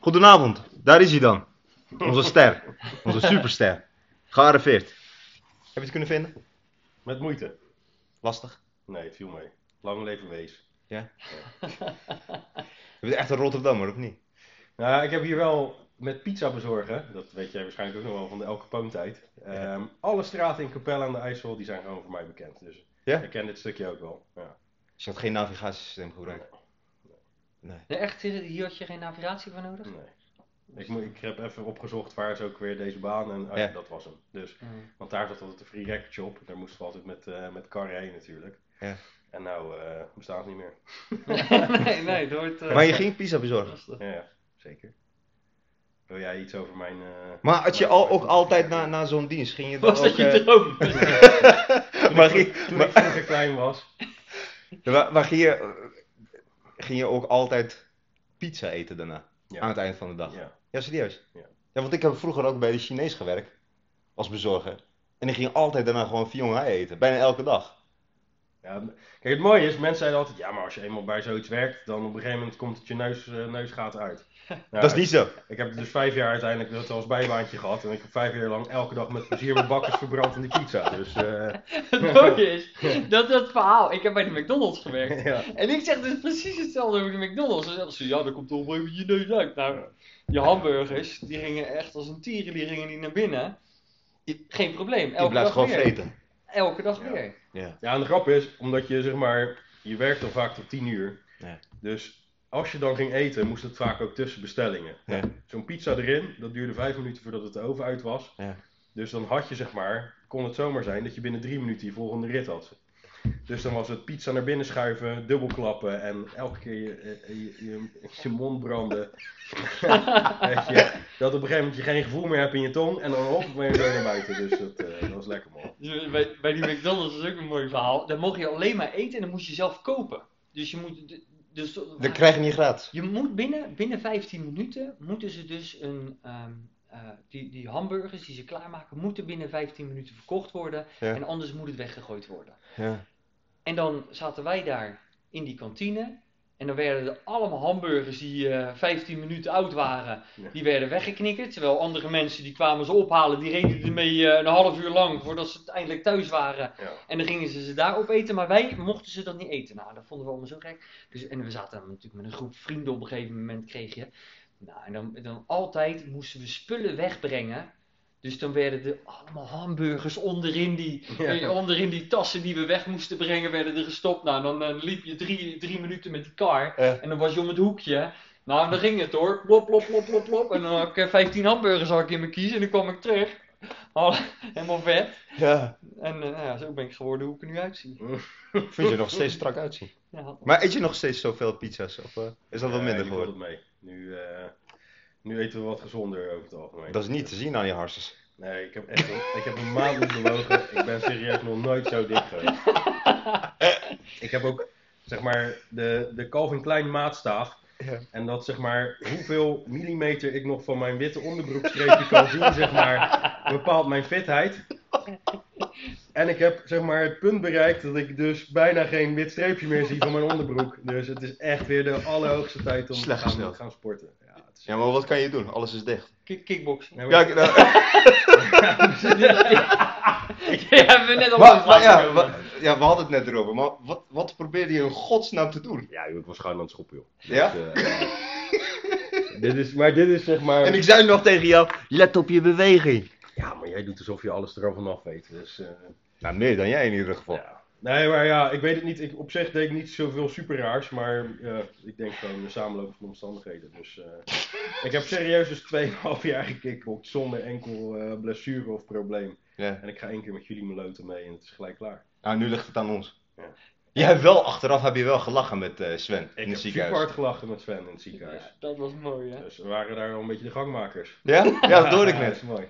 Goedenavond, daar is hij dan. Onze ster, onze superster. Gearriveerd. Heb je het kunnen vinden? Met moeite. Lastig. Nee, het viel mee. Lang leven wees. Ja? Je bent echt een Rotterdammer, of niet? Nou, ik heb hier wel met pizza bezorgen. Dat weet jij waarschijnlijk ook nog wel van de Elke Poontijd. Ehm alle straten in Capelle aan de IJssel die zijn gewoon voor mij bekend. Dus Ja? ik ken dit stukje ook wel. Ja. Dus je had geen navigatiesysteem gebruikt? Nee. Nee, echt, hier had je geen navigatie voor nodig? Nee. Ik, moet, ik heb even opgezocht waar is ook weer deze baan en Ja. dat was hem. Dus, Mm. want daar zat altijd een free record shop. Daar moesten we altijd met, eh met karren heen natuurlijk. Ja. En nou eh bestaan ze niet meer. nee, nee, het wordt... eh, Maar je ging pizza bezorgen? Ja, ja, zeker. Wil jij iets over mijn... eh, Maar had je al, ook altijd na, na zo'n dienst, ging je dan Was ook... dat je eh, droom? maar ging, Toen ik vroeger klein was. waar, waar ging, je, eh, ging je ook altijd pizza eten daarna? Ja. Aan het eind van de dag? Ja. Ja, serieus? Ja. Ja, want ik heb vroeger ook bij de Chinees gewerkt. Als bezorger. En ik ging altijd daarna gewoon Fion Hai eten. Bijna elke dag. Ja, kijk, het mooie is, mensen zeiden altijd, ja, maar als je eenmaal bij zoiets werkt, dan op een gegeven moment komt het je neus, eh, neusgaat uit. Nou, dat is niet zo. Ik heb dus vijf jaar uiteindelijk dat als bijbaantje gehad. En ik heb vijf jaar lang elke dag met plezier mijn bakkers verbrand in die pizza. Dus, eh, Het mooie is, dat dat verhaal, ik heb bij de McDonald's gewerkt. ja. En ik zeg dus precies hetzelfde over de McDonald's. Dan zeggen ze, ja, dan komt toch gegeven moment je neus uit. Nou, die hamburgers, die gingen echt als een tieren, die gingen niet naar binnen. Geen probleem, Je elke blijft dag gewoon weer. vreten. Elke dag Ja. weer. Ja. ja, en de grap is, omdat je zeg maar, je werkt dan vaak tot tien uur. Ja. Dus als je dan ging eten, moest het vaak ook tussen bestellingen. Ja. Zo'n pizza erin, dat duurde vijf minuten voordat het de oven uit was. Ja. Dus dan had je zeg maar, kon het zomaar zijn dat je binnen drie minuten je volgende rit had. Dus dan was het pizza naar binnen schuiven, dubbelklappen en elke keer je, eh, je, je, je mond branden. Dat op een gegeven moment je geen gevoel meer hebt in je tong en dan hop, ben je zo naar buiten. Dus dat, eh, dat was lekker man. Dus bij, bij die McDonald's is ook een mooi verhaal. Dan mocht je alleen maar eten en dan moest je zelf kopen. Dus je moet... Dus, Dat krijg je niet gratis. Je moet binnen, binnen 15 minuten moeten ze dus een, ehm, eh, die, die hamburgers die ze klaarmaken, moeten binnen 15 minuten verkocht worden. Ja. En anders moet het weggegooid worden. Ja. En dan zaten wij daar in die kantine. En dan werden er allemaal hamburgers die eh 15 minuten oud waren, Ja. die werden weggeknikkerd. Terwijl andere mensen die kwamen ze ophalen, die reden ermee eh, een half uur lang voordat ze eindelijk thuis waren. Ja. En dan gingen ze ze daar opeten, maar wij mochten ze dat niet eten. Nou, dat vonden we allemaal zo gek. Dus, en we zaten natuurlijk met een groep vrienden op een gegeven moment, kreeg je. Nou, en dan, dan altijd moesten we spullen wegbrengen. Dus dan werden er allemaal hamburgers onderin die, Ja. eh, onderin die tassen die we weg moesten brengen, werden er gestopt. Nou, dan eh, liep je drie, drie minuten met die kar. Ja. En dan was je om het hoekje. Nou, dan ging het hoor. Plop, plop, plop, plop, plop. En dan had ik eh, 15 hamburgers had ik in mijn kies. En dan kwam ik terug. Al- helemaal vet. ja. En eh, nou ja, zo ben ik geworden hoe ik er nu uitzie. Vind je er nog steeds strak uitzien. Ja, Maar eet je nog steeds zoveel pizza's? Of eh, is dat wel minder geworden? het mee. Nu, eh, nu eten we wat gezonder over het algemeen. Dat is niet te zien aan je harses. Nee, ik heb echt een, ik heb een maand niet bewogen. Ik ben serieus nog nooit zo dik geweest. ik heb ook, zeg maar, de, de Calvin Klein maatstaaf. Ja. En dat, zeg maar, hoeveel millimeter ik nog van mijn witte onderbroekstreepje kan zien, zeg maar, bepaalt mijn fitheid. En ik heb, zeg maar, het punt bereikt dat ik dus bijna geen wit streepje meer zie van mijn onderbroek. Dus het is echt weer de allerhoogste tijd om te Slecht gaan, gaan sporten. Ja, Ja, maar wat kan je doen? Alles is dicht. Kick, kickboxing. Nee, maar- Ja, nou, Ik heb we net al maar, over maar ja, wa- ja, we hadden het net erover. Maar wat, wat probeerde je in godsnaam te doen? Ja, ik was gewoon aan het schoppen, joh. Ja? Dus, eh, dit is, maar dit is zeg maar... En ik zei nog tegen jou, let op je beweging. Ja, maar jij doet alsof je alles er al vanaf weet. Dus, eh, Nou, meer dan jij in ieder geval. ja. Nee, maar ja, ik weet het niet. Ik, op zich deed ik niet zoveel super raars. Maar ja, ik denk gewoon de samenloop van omstandigheden. Dus eh, ik heb serieus dus 2,5 jaar gekickboxd zonder enkel eh, blessure of probleem. Ja. En ik ga één keer met jullie meloten mee en het is gelijk klaar. Nou, nu ligt het aan ons. Ja. Jij hebt wel, achteraf heb je wel gelachen met eh, Sven in Ik het heb super ziekenhuis. hard gelachen met Sven in het ziekenhuis. Ja, dat was mooi, hè? Dus we waren daar wel een beetje de gangmakers. Ja? Ja, dat hoorde ik Ja, net. dat is mooi.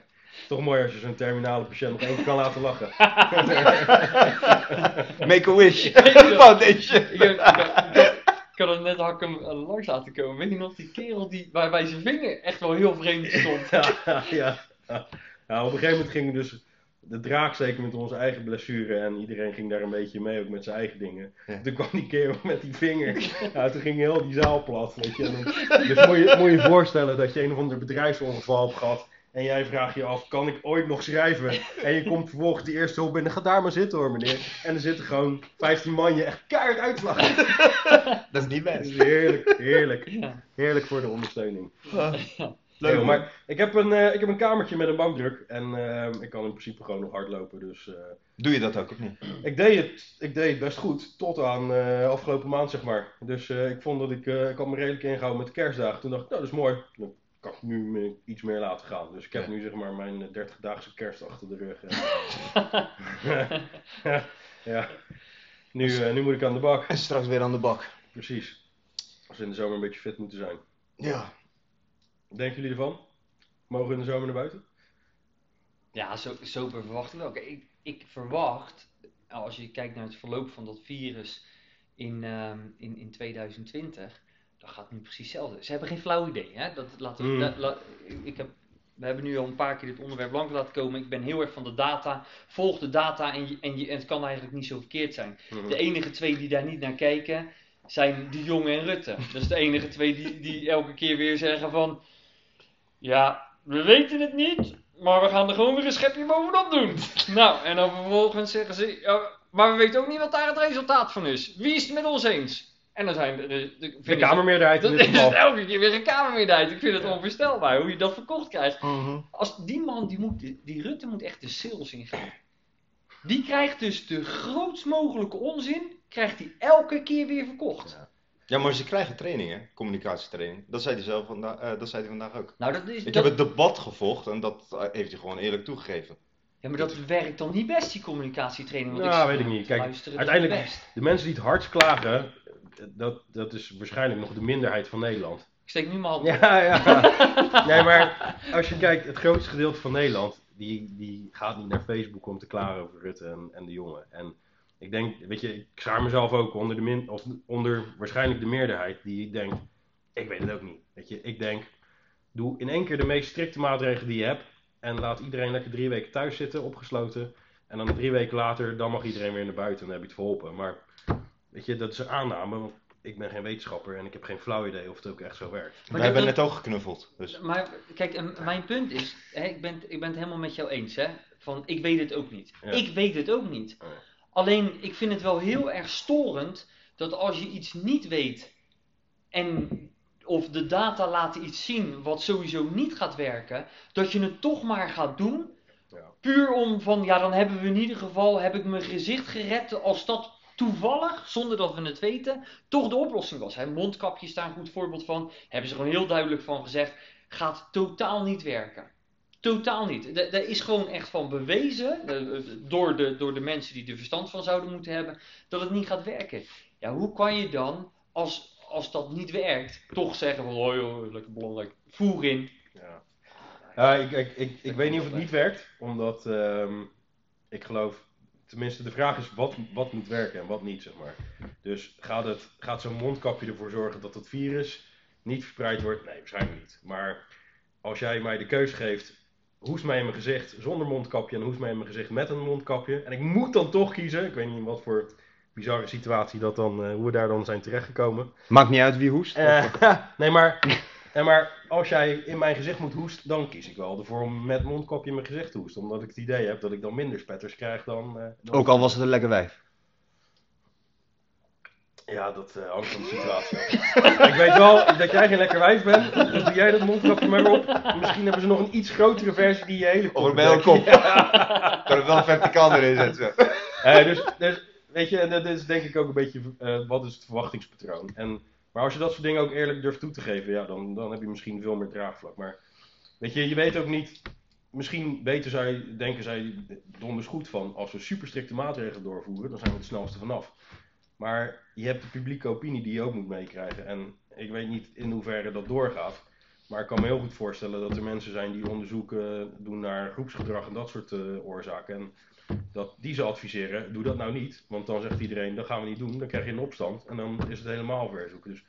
Toch mooi als je zo'n terminale patiënt nog één keer kan laten lachen. Make a wish. Foundation. Ik, had het net had ik hem eh, langs laten komen. Weet je nog, die kerel die, waarbij zijn vinger echt wel heel vreemd stond. ja, ja. ja, op een gegeven moment ging dus de draak zeker met onze eigen blessure. En iedereen ging daar een beetje mee, ook met zijn eigen dingen. Ja. Toen kwam die kerel met die vinger. Ja, toen ging heel die zaal plat. Weet je. En dan- dus moet je, moet je je voorstellen dat je een of ander bedrijfsongeval hebt gehad. En jij vraagt je af, kan ik ooit nog schrijven? En je komt vervolgens die eerste hulp binnen. Ga daar maar zitten hoor meneer. En er zitten gewoon 15 man je echt keihard uitslagen. Dat is niet best. is heerlijk, heerlijk. Ja. Heerlijk voor de ondersteuning. Leuk Nee, man. maar ik heb, een, eh, ik heb een kamertje met een bankdruk. En eh, ik kan in principe gewoon nog hardlopen. Dus eh, Doe je dat ook of niet? ik, deed het, ik deed het best goed. Tot aan eh, afgelopen maand, zeg maar. Dus eh, ik vond dat ik, eh, ik had me redelijk ingehouden met de kerstdagen. Toen dacht ik, nou dat is mooi. Dan kan ik nu me iets meer laten gaan. Dus ik heb Ja. nu zeg maar mijn 30-daagse kerst achter de rug. En, ja. Nu, eh, nu moet ik aan de bak. En straks weer aan de bak. Precies. Als we in de zomer een beetje fit moeten zijn. Ja. Denken jullie ervan? Mogen we in de zomer naar buiten? Ja, zo, zo verwacht ik wel. Kijk, Ik, ik verwacht, als je kijkt naar het verloop van dat virus in, ehm, in, in 2020, dan gaat nu precies hetzelfde. Ze hebben geen flauw idee. Hè? Dat, laten we, Mm. la- la- ik heb, we hebben nu al een paar keer dit onderwerp lang laten komen. Ik ben heel erg van de data. Volg de data en, je, en, je, en het kan eigenlijk niet zo verkeerd zijn. De enige twee die daar niet naar kijken zijn de Jonge en Rutte. Dat is de enige twee die, die elke keer weer zeggen van... Ja, we weten het niet, maar we gaan er gewoon weer een schepje bovenop doen. Nou, en dan vervolgens zeggen ze... Ja, maar we weten ook niet wat daar het resultaat van is. Wie is het met ons eens? En dan zijn de... de, de, De kamermeerderheid Dat is elke keer weer een kamermeerderheid. Ik vind het onvoorstelbaar hoe je dat verkocht krijgt. Mhm. Als die man, die, moet, die Rutte moet echt de sales ingaan. Die krijgt dus de grootst mogelijke onzin, krijgt hij elke keer weer verkocht. Ja, maar ze krijgen training, hè? Communicatietraining. Dat zei hij zelf vandaag, eh, dat zei hij vandaag ook. Nou, dat is, Ik dat, heb het debat gevolgd en dat eh, heeft hij gewoon eerlijk toegegeven. ja, maar dat werkt dan niet best, die communicatietraining. Want Nou, ik weet ik niet. Kijk, uiteindelijk-. De mensen die het hardst klagen, dat, dat is waarschijnlijk nog de minderheid van Nederland. Ik steek nu mijn hand op. Ja, ja. Nee, maar als je kijkt, het grootste gedeelte van Nederland, die, die gaat niet naar Facebook om te klagen over Rutte en, en de jongen. En ik denk, weet je, ik schaar mezelf ook onder, de min, of onder waarschijnlijk de meerderheid die denkt, ik weet het ook niet. Weet je, ik denk, doe in één keer de meest strikte maatregelen die je hebt en laat iedereen lekker drie weken thuis zitten, opgesloten. En dan drie weken later, dan mag iedereen weer naar buiten en dan heb je het verholpen. Maar weet je, dat is een aanname, want ik ben geen wetenschapper en ik heb geen flauw idee of het ook echt zo werkt. We dat- hebben net ook geknuffeld. Dus. Maar kijk, mijn punt is, hè, ik, ben, ik ben het helemaal met jou eens, hè? Van ik weet het ook niet. Ja. Ik weet het ook niet. Alleen, ik vind het wel heel erg storend dat als je iets niet weet en of de data laten iets zien wat sowieso niet gaat werken, dat je het toch maar gaat doen. Ja. Puur om van, ja, dan hebben we in ieder geval, heb ik mijn gezicht gered als dat toevallig, zonder dat we het weten, toch de oplossing was. Hè? Mondkapjes daar een goed voorbeeld van. Hebben ze gewoon heel duidelijk van gezegd, gaat totaal niet werken. Totaal niet. Da- Daar is gewoon echt van bewezen, eh, door de, door de mensen die er verstand van zouden moeten hebben, dat het niet gaat werken. Ja, hoe kan je dan, als, als dat niet werkt, toch zeggen van, oh joh, lekker belangrijk, voer in. Ja, ja ik, ik, ik, ik weet niet of het niet werkt, omdat ehm, ik geloof, tenminste de vraag is wat, wat moet werken en wat niet, zeg maar. Dus gaat, het, gaat zo'n mondkapje ervoor zorgen dat het virus niet verspreid wordt? Nee, waarschijnlijk niet. Maar als jij mij de keus geeft, hoest mij in mijn gezicht zonder mondkapje en hoest mij in mijn gezicht met een mondkapje. En ik moet dan toch kiezen, ik weet niet wat voor bizarre situatie dat dan, eh, hoe we daar dan zijn terechtgekomen. Maakt niet uit wie hoest. Eh, nee, maar, nee, maar als jij in mijn gezicht moet hoesten, dan kies ik wel ervoor om met mondkapje in mijn gezicht te hoesten. Omdat ik het idee heb dat ik dan minder spetters krijg dan... eh, dan- Ook al was het een lekker wijf. Ja, dat eh, hangt van de situatie af. ik weet wel dat jij geen lekker wijf bent, dus doe jij dat mondkapje maar op. Misschien hebben ze nog een iets grotere versie die je hele Of bedekt. bij een kop. Kan het wel verticaal erin zetten. Eh, dus, dus, weet je, en dat is denk ik ook een beetje, eh, wat is het verwachtingspatroon. En, maar als je dat soort dingen ook eerlijk durft toe te geven, ja, dan, dan heb je misschien veel meer draagvlak. Maar weet je, je weet ook niet, misschien weten zij, denken zij donders goed van, als we super strikte maatregelen doorvoeren, dan zijn we het snelste vanaf. Maar je hebt de publieke opinie die je ook moet meekrijgen. En ik weet niet in hoeverre dat doorgaat. Maar ik kan me heel goed voorstellen dat er mensen zijn die onderzoeken doen naar groepsgedrag en dat soort eh, oorzaken. En dat die ze adviseren, doe dat nou niet. Want dan zegt iedereen, dat gaan we niet doen. Dan krijg je een opstand en dan is het helemaal verzoeken. Dus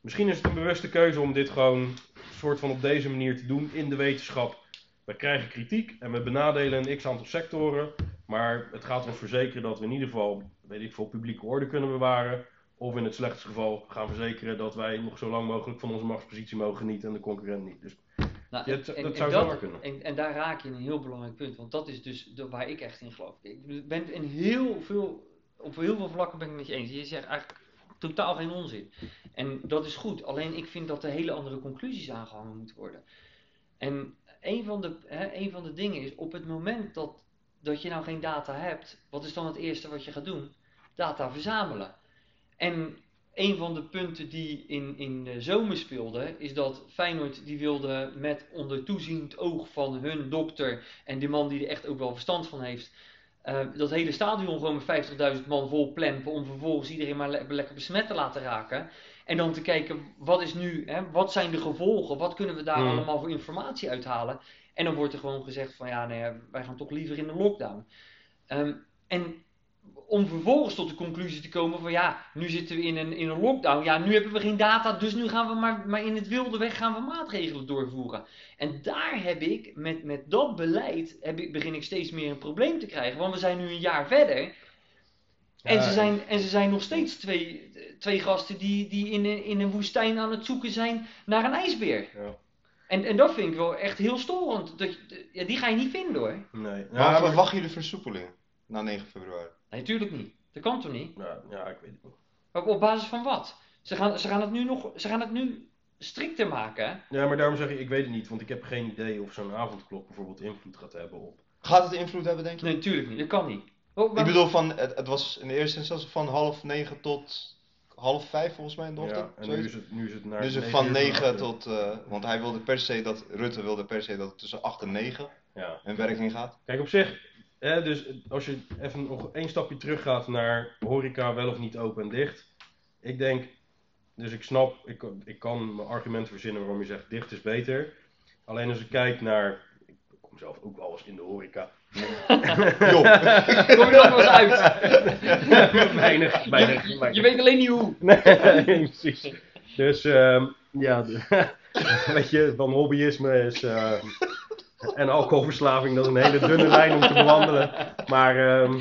misschien is het een bewuste keuze om dit gewoon soort van op deze manier te doen in de wetenschap. we krijgen kritiek en we benadelen een x aantal sectoren. Maar het gaat ons verzekeren dat we in ieder geval, weet ik veel, publieke orde kunnen bewaren. Of in het slechtste geval gaan verzekeren dat wij nog zo lang mogelijk van onze machtspositie mogen genieten en de concurrent niet. Dus Nou, Ja, en- dat- en- dat zou zomaar kunnen. En, en daar raak je een heel belangrijk punt, want dat is dus de- waar ik echt in geloof. Ik ben in heel veel, op heel veel vlakken ben ik het met je eens. Je zegt eigenlijk totaal geen onzin. En dat is goed, alleen ik vind dat er hele andere conclusies aangehangen moeten worden. En een van de, hè, een van de dingen is, op het moment dat, dat je nou geen data hebt, wat is dan het eerste wat je gaat doen? Data verzamelen. En een van de punten die in, in de zomer speelde, is dat Feyenoord die wilde met onder toeziend oog van hun dokter en die man die er echt ook wel verstand van heeft, eh, dat hele stadion gewoon met 50.000 man vol plempen om vervolgens iedereen maar le- lekker besmet te laten raken. En dan te kijken, wat is nu, hè, wat zijn de gevolgen, wat kunnen we daar Hmm. allemaal voor informatie uithalen. En dan wordt er gewoon gezegd van ja, nee, wij gaan toch liever in de lockdown. Ehm, en om vervolgens tot de conclusie te komen van ja, nu zitten we in een, in een lockdown. Ja, nu hebben we geen data, dus nu gaan we maar, maar in het wilde weg gaan we maatregelen doorvoeren. En daar heb ik, met, met dat beleid, heb ik, begin ik steeds meer een probleem te krijgen. Want we zijn nu een jaar verder. En, Ja, ze zijn, en ze zijn nog steeds twee, twee gasten die, die in, een, in een woestijn aan het zoeken zijn naar een ijsbeer. ja, En, en dat vind ik wel echt heel storend. Dat, je- ja, die ga je niet vinden hoor. nee. Maar Ja, verwachten jullie versoepelingen na 9 februari? Nee, natuurlijk niet. Dat kan toch niet? ja, ja, ik weet het niet. Op, op basis van wat? Ze gaan, ze gaan het nu nog, ze gaan het nu strikter maken. hè? Ja, maar daarom zeg ik, ik weet het niet, want ik heb geen idee of zo'n avondklok bijvoorbeeld invloed gaat hebben op. Gaat het invloed hebben, denk je? Nee, natuurlijk niet. Dat kan niet. Oh, Ik maar- bedoel, van, het, het was in de eerste instantie van half negen tot half vijf volgens mij in de Ja, ochtend. en nu zoiets. is het, nu is het naar dus het negen van uur 9 vannacht. tot, eh, want hij wilde per se dat, Rutte wilde per se dat het tussen 8 en 9 Ja. in werking gaat. Kijk, op zich, dus als je even nog één stapje terug gaat naar horeca wel of niet open en dicht. Ik denk, dus ik snap, ik, kan- ik kan mijn argumenten verzinnen waarom je zegt dicht is beter. Alleen als ik kijk naar, ik kom zelf ook wel eens in de horeca. Kom je er nog wel eens uit? weinig, weinig, Je, je weet alleen niet hoe. Nee, precies. Dus ehm, ja, weet je, van hobbyisme is. eh, en alcoholverslaving, dat is een hele dunne lijn om te bewandelen. Maar ehm,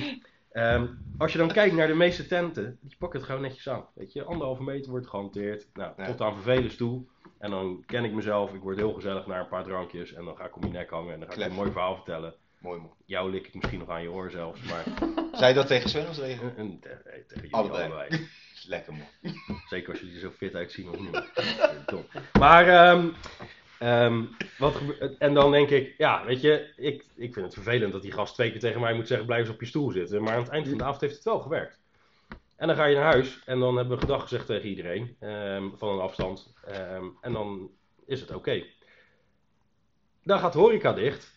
ehm, als je dan kijkt naar de meeste tenten, die pakken het gewoon netjes aan. Weet je, anderhalve meter wordt gehanteerd. Nou, Ja. tot aan vervelens toe. En dan ken ik mezelf, ik word heel gezellig naar een paar drankjes. En dan ga ik om je nek hangen en dan ga ik een mooi verhaal vertellen. mooi man. Jou lik ik misschien nog aan je oor zelfs. Maar Zei je dat tegen Sven of tegen? en, en, tegen jullie Allebei. allebei. Lekker man. Zeker als jullie er zo fit uitzien of niet. Maar, ehm, ehm, wat en dan denk ik, ja, weet je, ik, ik vind het vervelend dat die gast twee keer tegen mij moet zeggen, blijf eens op je stoel zitten. Maar aan het eind van de avond heeft het wel gewerkt. En dan ga je naar huis en dan hebben we gedag gezegd tegen iedereen, ehm, van een afstand. Ehm, en dan is het oké. Dan gaat horeca dicht.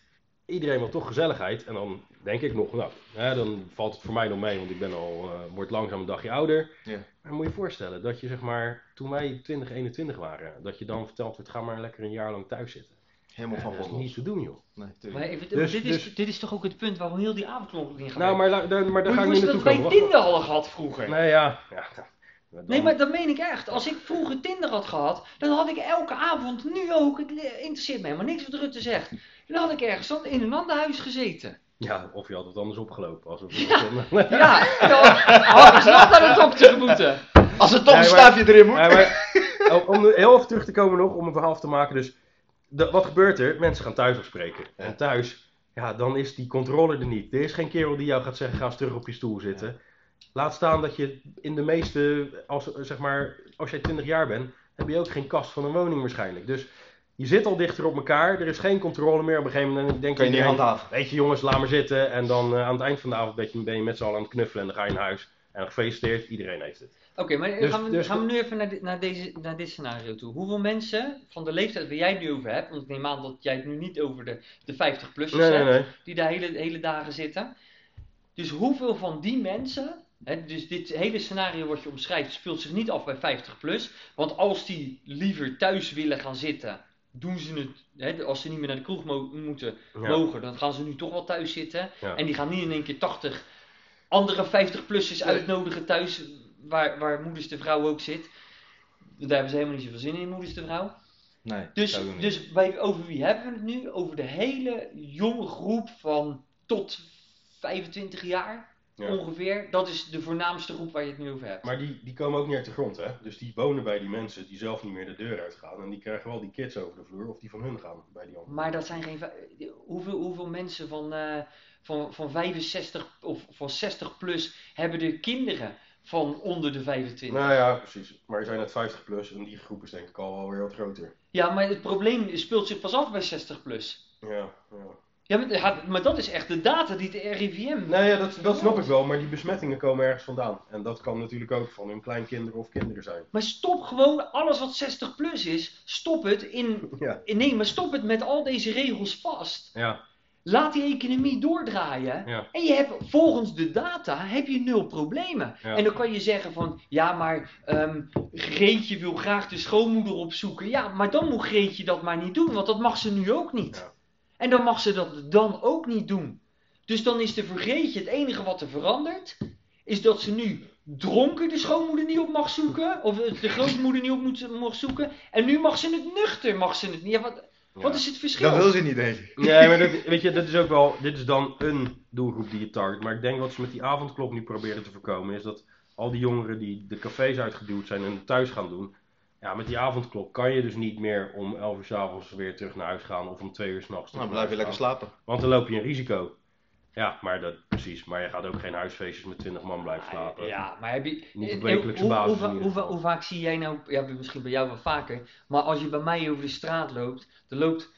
Iedereen wil toch gezelligheid. En dan denk ik nog, nou, hè, dan valt het voor mij nog mee, want ik ben al, eh, word langzaam een dagje ouder. Ja. Maar moet je je voorstellen dat je zeg maar, toen wij 20, 21 waren, dat je dan verteld wordt, ga maar lekker een jaar lang thuis zitten. Helemaal van dat is God niet te doen joh. Nee, Maar even, Dus- dit, is, dus- dit is toch ook het punt waarom heel die avondklok niet gaat Nou, maar, la- daar- maar daar ga ik voorstellen naartoe dat wij komen. Tinder hadden gehad vroeger? Nee, ja. ja dan- Nee, maar dat meen ik echt. Als ik vroeger Tinder had gehad, dan had ik elke avond, nu ook, het interesseert me helemaal niks wat Rutte zegt. Dan had ik ergens dan in een ander huis gezeten. Ja, of je had het anders opgelopen. Alsof Ja, dan had ik snel naar de dokter moeten. Als er toch Nee, een staafje erin moet. Ja, maar, oh, om er heel even terug te komen nog, om een verhaal te maken. Dus, de- wat gebeurt er? Mensen gaan thuis afspreken. Ja. En thuis, ja, dan is die controle er niet. Er is geen kerel die jou gaat zeggen, ga eens terug op je stoel zitten. Laat staan dat je in de meeste, als, zeg maar, als jij 20 jaar bent, heb je ook geen kast van een woning waarschijnlijk. Dus je zit al dichter op elkaar, er is geen controle meer. Op een gegeven moment denk Kan je niet iedereen, handhaven. Weet je jongens, laat maar zitten. En dan eh, aan het eind van de avond ben je, ben je met z'n allen aan het knuffelen en dan ga je naar huis. En gefeliciteerd, iedereen heeft het. Oké, maar Dus- gaan, we, dus- gaan we nu even naar, dit- naar, deze, naar dit scenario toe. Hoeveel mensen van de leeftijd waar jij het nu over hebt, want ik neem aan dat jij het nu niet over de, de 50-plussers Nee, nee, hebt, nee. die daar hele, hele dagen zitten. Dus hoeveel van die mensen, hè, dus dit hele scenario wat je omschrijft, speelt zich niet af bij 50 plus. Want als die liever thuis willen gaan zitten, doen ze het, hè, als ze niet meer naar de kroeg mo- moeten, Ja. mogen, dan gaan ze nu toch wel thuis zitten. Ja. En die gaan niet in één keer 80 andere 50-plussers Nee. uitnodigen thuis, waar, waar moeders de vrouw ook zit. Daar hebben ze helemaal niet zoveel zin in, moeders de vrouw. Nee, Dus, dus bij, over wie hebben we het nu? Over de hele jonge groep van tot 25 jaar Ja. ongeveer. Dat is de voornaamste groep waar je het nu over hebt. Maar die, die komen ook niet uit de grond, hè? Dus die wonen bij die mensen die zelf niet meer de deur uitgaan. En die krijgen wel die kids over de vloer of die van hun gaan bij die anderen. Maar dat zijn geen. Hoeveel, hoeveel mensen van, eh, van, van 65 of van 60 plus hebben er kinderen van onder de 25? Nou ja, precies. Maar er zijn net 50 plus en die groep is denk ik al wel weer wat groter. Ja, maar het probleem speelt zich pas af bij 60 plus. Ja, ja. Ja, maar, dat is echt de data die de RIVM. Nee, ja, dat, dat snap ik wel, maar die besmettingen komen ergens vandaan. En dat kan natuurlijk ook van hun kleinkinderen of kinderen zijn. Maar stop gewoon alles wat 60 plus is. Stop het in. Ja. Nee, maar stop het met al deze regels vast. Ja, Laat die economie doordraaien. ja. En je hebt volgens de data heb je nul problemen. Ja. En dan kan je zeggen van ja, maar ehm, Greetje wil graag de schoonmoeder opzoeken. Ja, maar dan moet Greetje dat maar niet doen, want dat mag ze nu ook niet. En dan mag ze dat dan ook niet doen. Dus dan is er voor Greetje het enige wat er verandert, is dat ze nu dronken de schoonmoeder niet op mag zoeken, of de grootmoeder niet op moet, mag zoeken. En nu mag ze het nuchter, mag ze het niet. Ja, wat, is het verschil? Dat wil ze niet, denk ik. Nee, maar dat, weet je, dat is ook wel, dit is dan een doelgroep die je target. Maar ik denk wat ze met die avondklok nu proberen te voorkomen, is dat al die jongeren die de cafés uitgeduwd zijn en het thuis gaan doen. Ja, met die avondklok kan je dus niet meer om 11 uur 's avonds weer terug naar huis gaan of om 2 uur s'nachts. Nou, blijf je lekker slapen. Want dan loop je een risico. Ja, maar dat, precies. Maar je gaat ook geen huisfeestjes met 20 man blijven slapen. Ja, maar heb je. Niet op eh, wekelijkse hoe, basis Hoe, in hoe, hoe, hoe vaak zie jij nou, ja, misschien bij jou wel vaker, maar als je bij mij over de straat loopt, er loopt,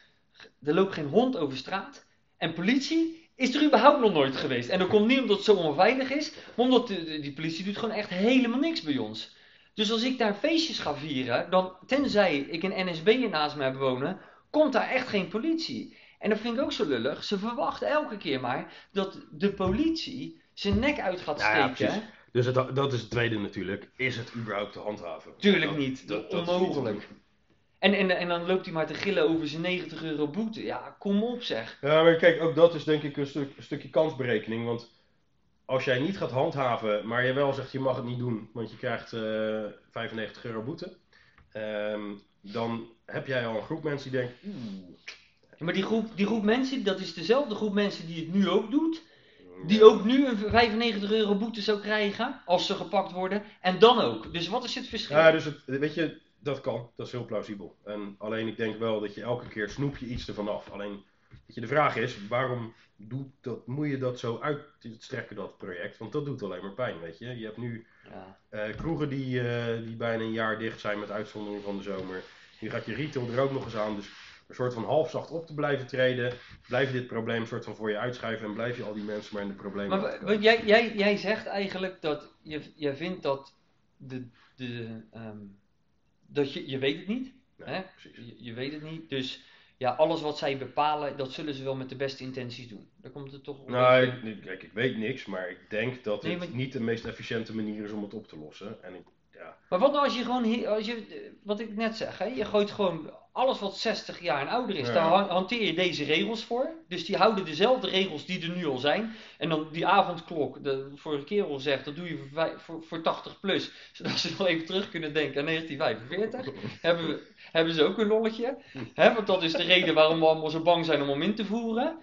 er loopt geen hond over straat. En politie is er überhaupt nog nooit geweest. En dat komt niet omdat het zo onveilig is, maar omdat de, de- die politie doet gewoon echt helemaal niks bij ons. Dus als ik daar feestjes ga vieren, dan, tenzij ik een NSB'er naast me heb wonen, komt daar echt geen politie. En dat vind ik ook zo lullig. Ze verwachten elke keer maar dat de politie zijn nek uit gaat Ja, ja, steken. precies. Dus het, dat is het tweede natuurlijk. Is het überhaupt te handhaven? Tuurlijk Dat- niet. dat- dat is Onmogelijk. niet. En, en, en dan loopt hij maar te gillen over zijn 90 euro boete. Ja, kom op zeg. Ja, maar kijk, ook dat is denk ik een, stuk, een stukje kansberekening. Want als jij niet gaat handhaven, maar je wel zegt je mag het niet doen, want je krijgt eh 95 euro boete. ehm, dan heb jij al een groep mensen die denken, oeh. Ja, maar die groep, die groep mensen, dat is dezelfde groep mensen die het nu ook doet. Die ook nu een 95 euro boete zou krijgen als ze gepakt worden. En dan ook. Dus wat is het verschil? Ja, dus het, weet je, dat kan. Dat is heel plausibel. En alleen ik denk wel dat je elke keer snoep je iets ervan af. Alleen, de vraag is, waarom doet dat, moet je dat zo uitstrekken, dat project? Want dat doet alleen maar pijn, weet je. Je hebt nu Ja. eh, kroegen die, eh, die bijna een jaar dicht zijn met uitzondering van de zomer. Nu gaat je retail er ook nog eens aan. Dus een soort van halfzacht op te blijven treden. Blijf je dit probleem soort van voor je uitschuiven en blijf je al die mensen maar in de problemen. Maar jij, jij, jij zegt eigenlijk dat je, jij vindt dat de, de ehm, dat je, je weet het niet. Nee, hè? Je, je weet het niet. Dus ja, alles wat zij bepalen, dat zullen ze wel met de beste intenties doen. Daar komt het toch op. Nou, ik, kijk, ik weet niks, maar ik denk dat Nee, het maar- niet de meest efficiënte manier is om het op te lossen. En ik, ja, Maar wat nou als je gewoon, als je, wat ik net zeg, hè? je gooit gewoon alles wat 60 jaar en ouder is, Ja. daar han- hanteer je deze regels voor. Dus die houden dezelfde regels die er nu al zijn. En dan die avondklok, de vorige keer al gezegd, dat doe je voor, voor, voor 80 plus. Zodat ze nog even terug kunnen denken aan 1945. hebben, we, hebben ze ook een lolletje. Hè? Want dat is de reden waarom we allemaal zo bang zijn om hem in te voeren.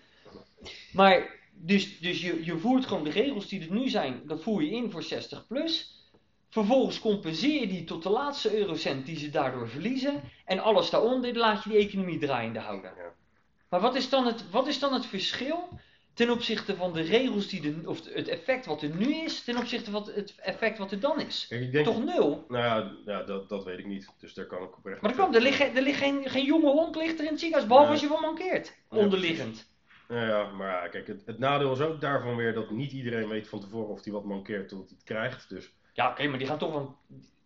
Maar, dus, dus je, je voert gewoon de regels die er nu zijn, dat voer je in voor 60 plus. Vervolgens compenseer je die tot de laatste eurocent die ze daardoor verliezen. En alles daaronder laat je die economie draaiende houden. Ja. Maar wat is, dan het, wat is dan het verschil ten opzichte van de regels die er, of het effect wat er nu is, ten opzichte van het effect wat er dan is? kijk, ik denk, Toch nul? nou ja, dat, dat weet ik niet. Dus daar kan ik oprecht Maar er, niet kan, er ligt, geen- er ligt geen, geen jonge hond ligt er in het ziekenhuis, behalve Nee. als je van mankeert. Onderliggend. Nou ja, maar kijk, het, het nadeel is ook daarvan weer dat niet iedereen weet van tevoren of hij wat mankeert tot hij het krijgt. Dus Ja, oké, maar die gaan toch wel.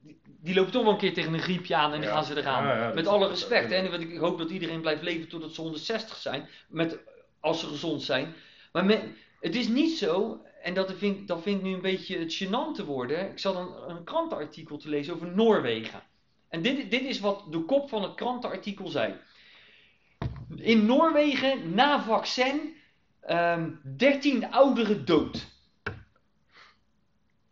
Die, die lopen toch wel een keer tegen een griepje aan en dan gaan ze eraan. Met alle respect. En ik hoop dat iedereen blijft leven totdat ze 160 zijn. Met, als ze gezond zijn. Maar men- het is niet zo. En dat vind, dat vind ik nu een beetje het gênant te worden. Ik zat een, een krantenartikel te lezen over Noorwegen. En dit, dit is wat de kop van het krantenartikel zei. In Noorwegen, na vaccin, ehm 13 ouderen dood.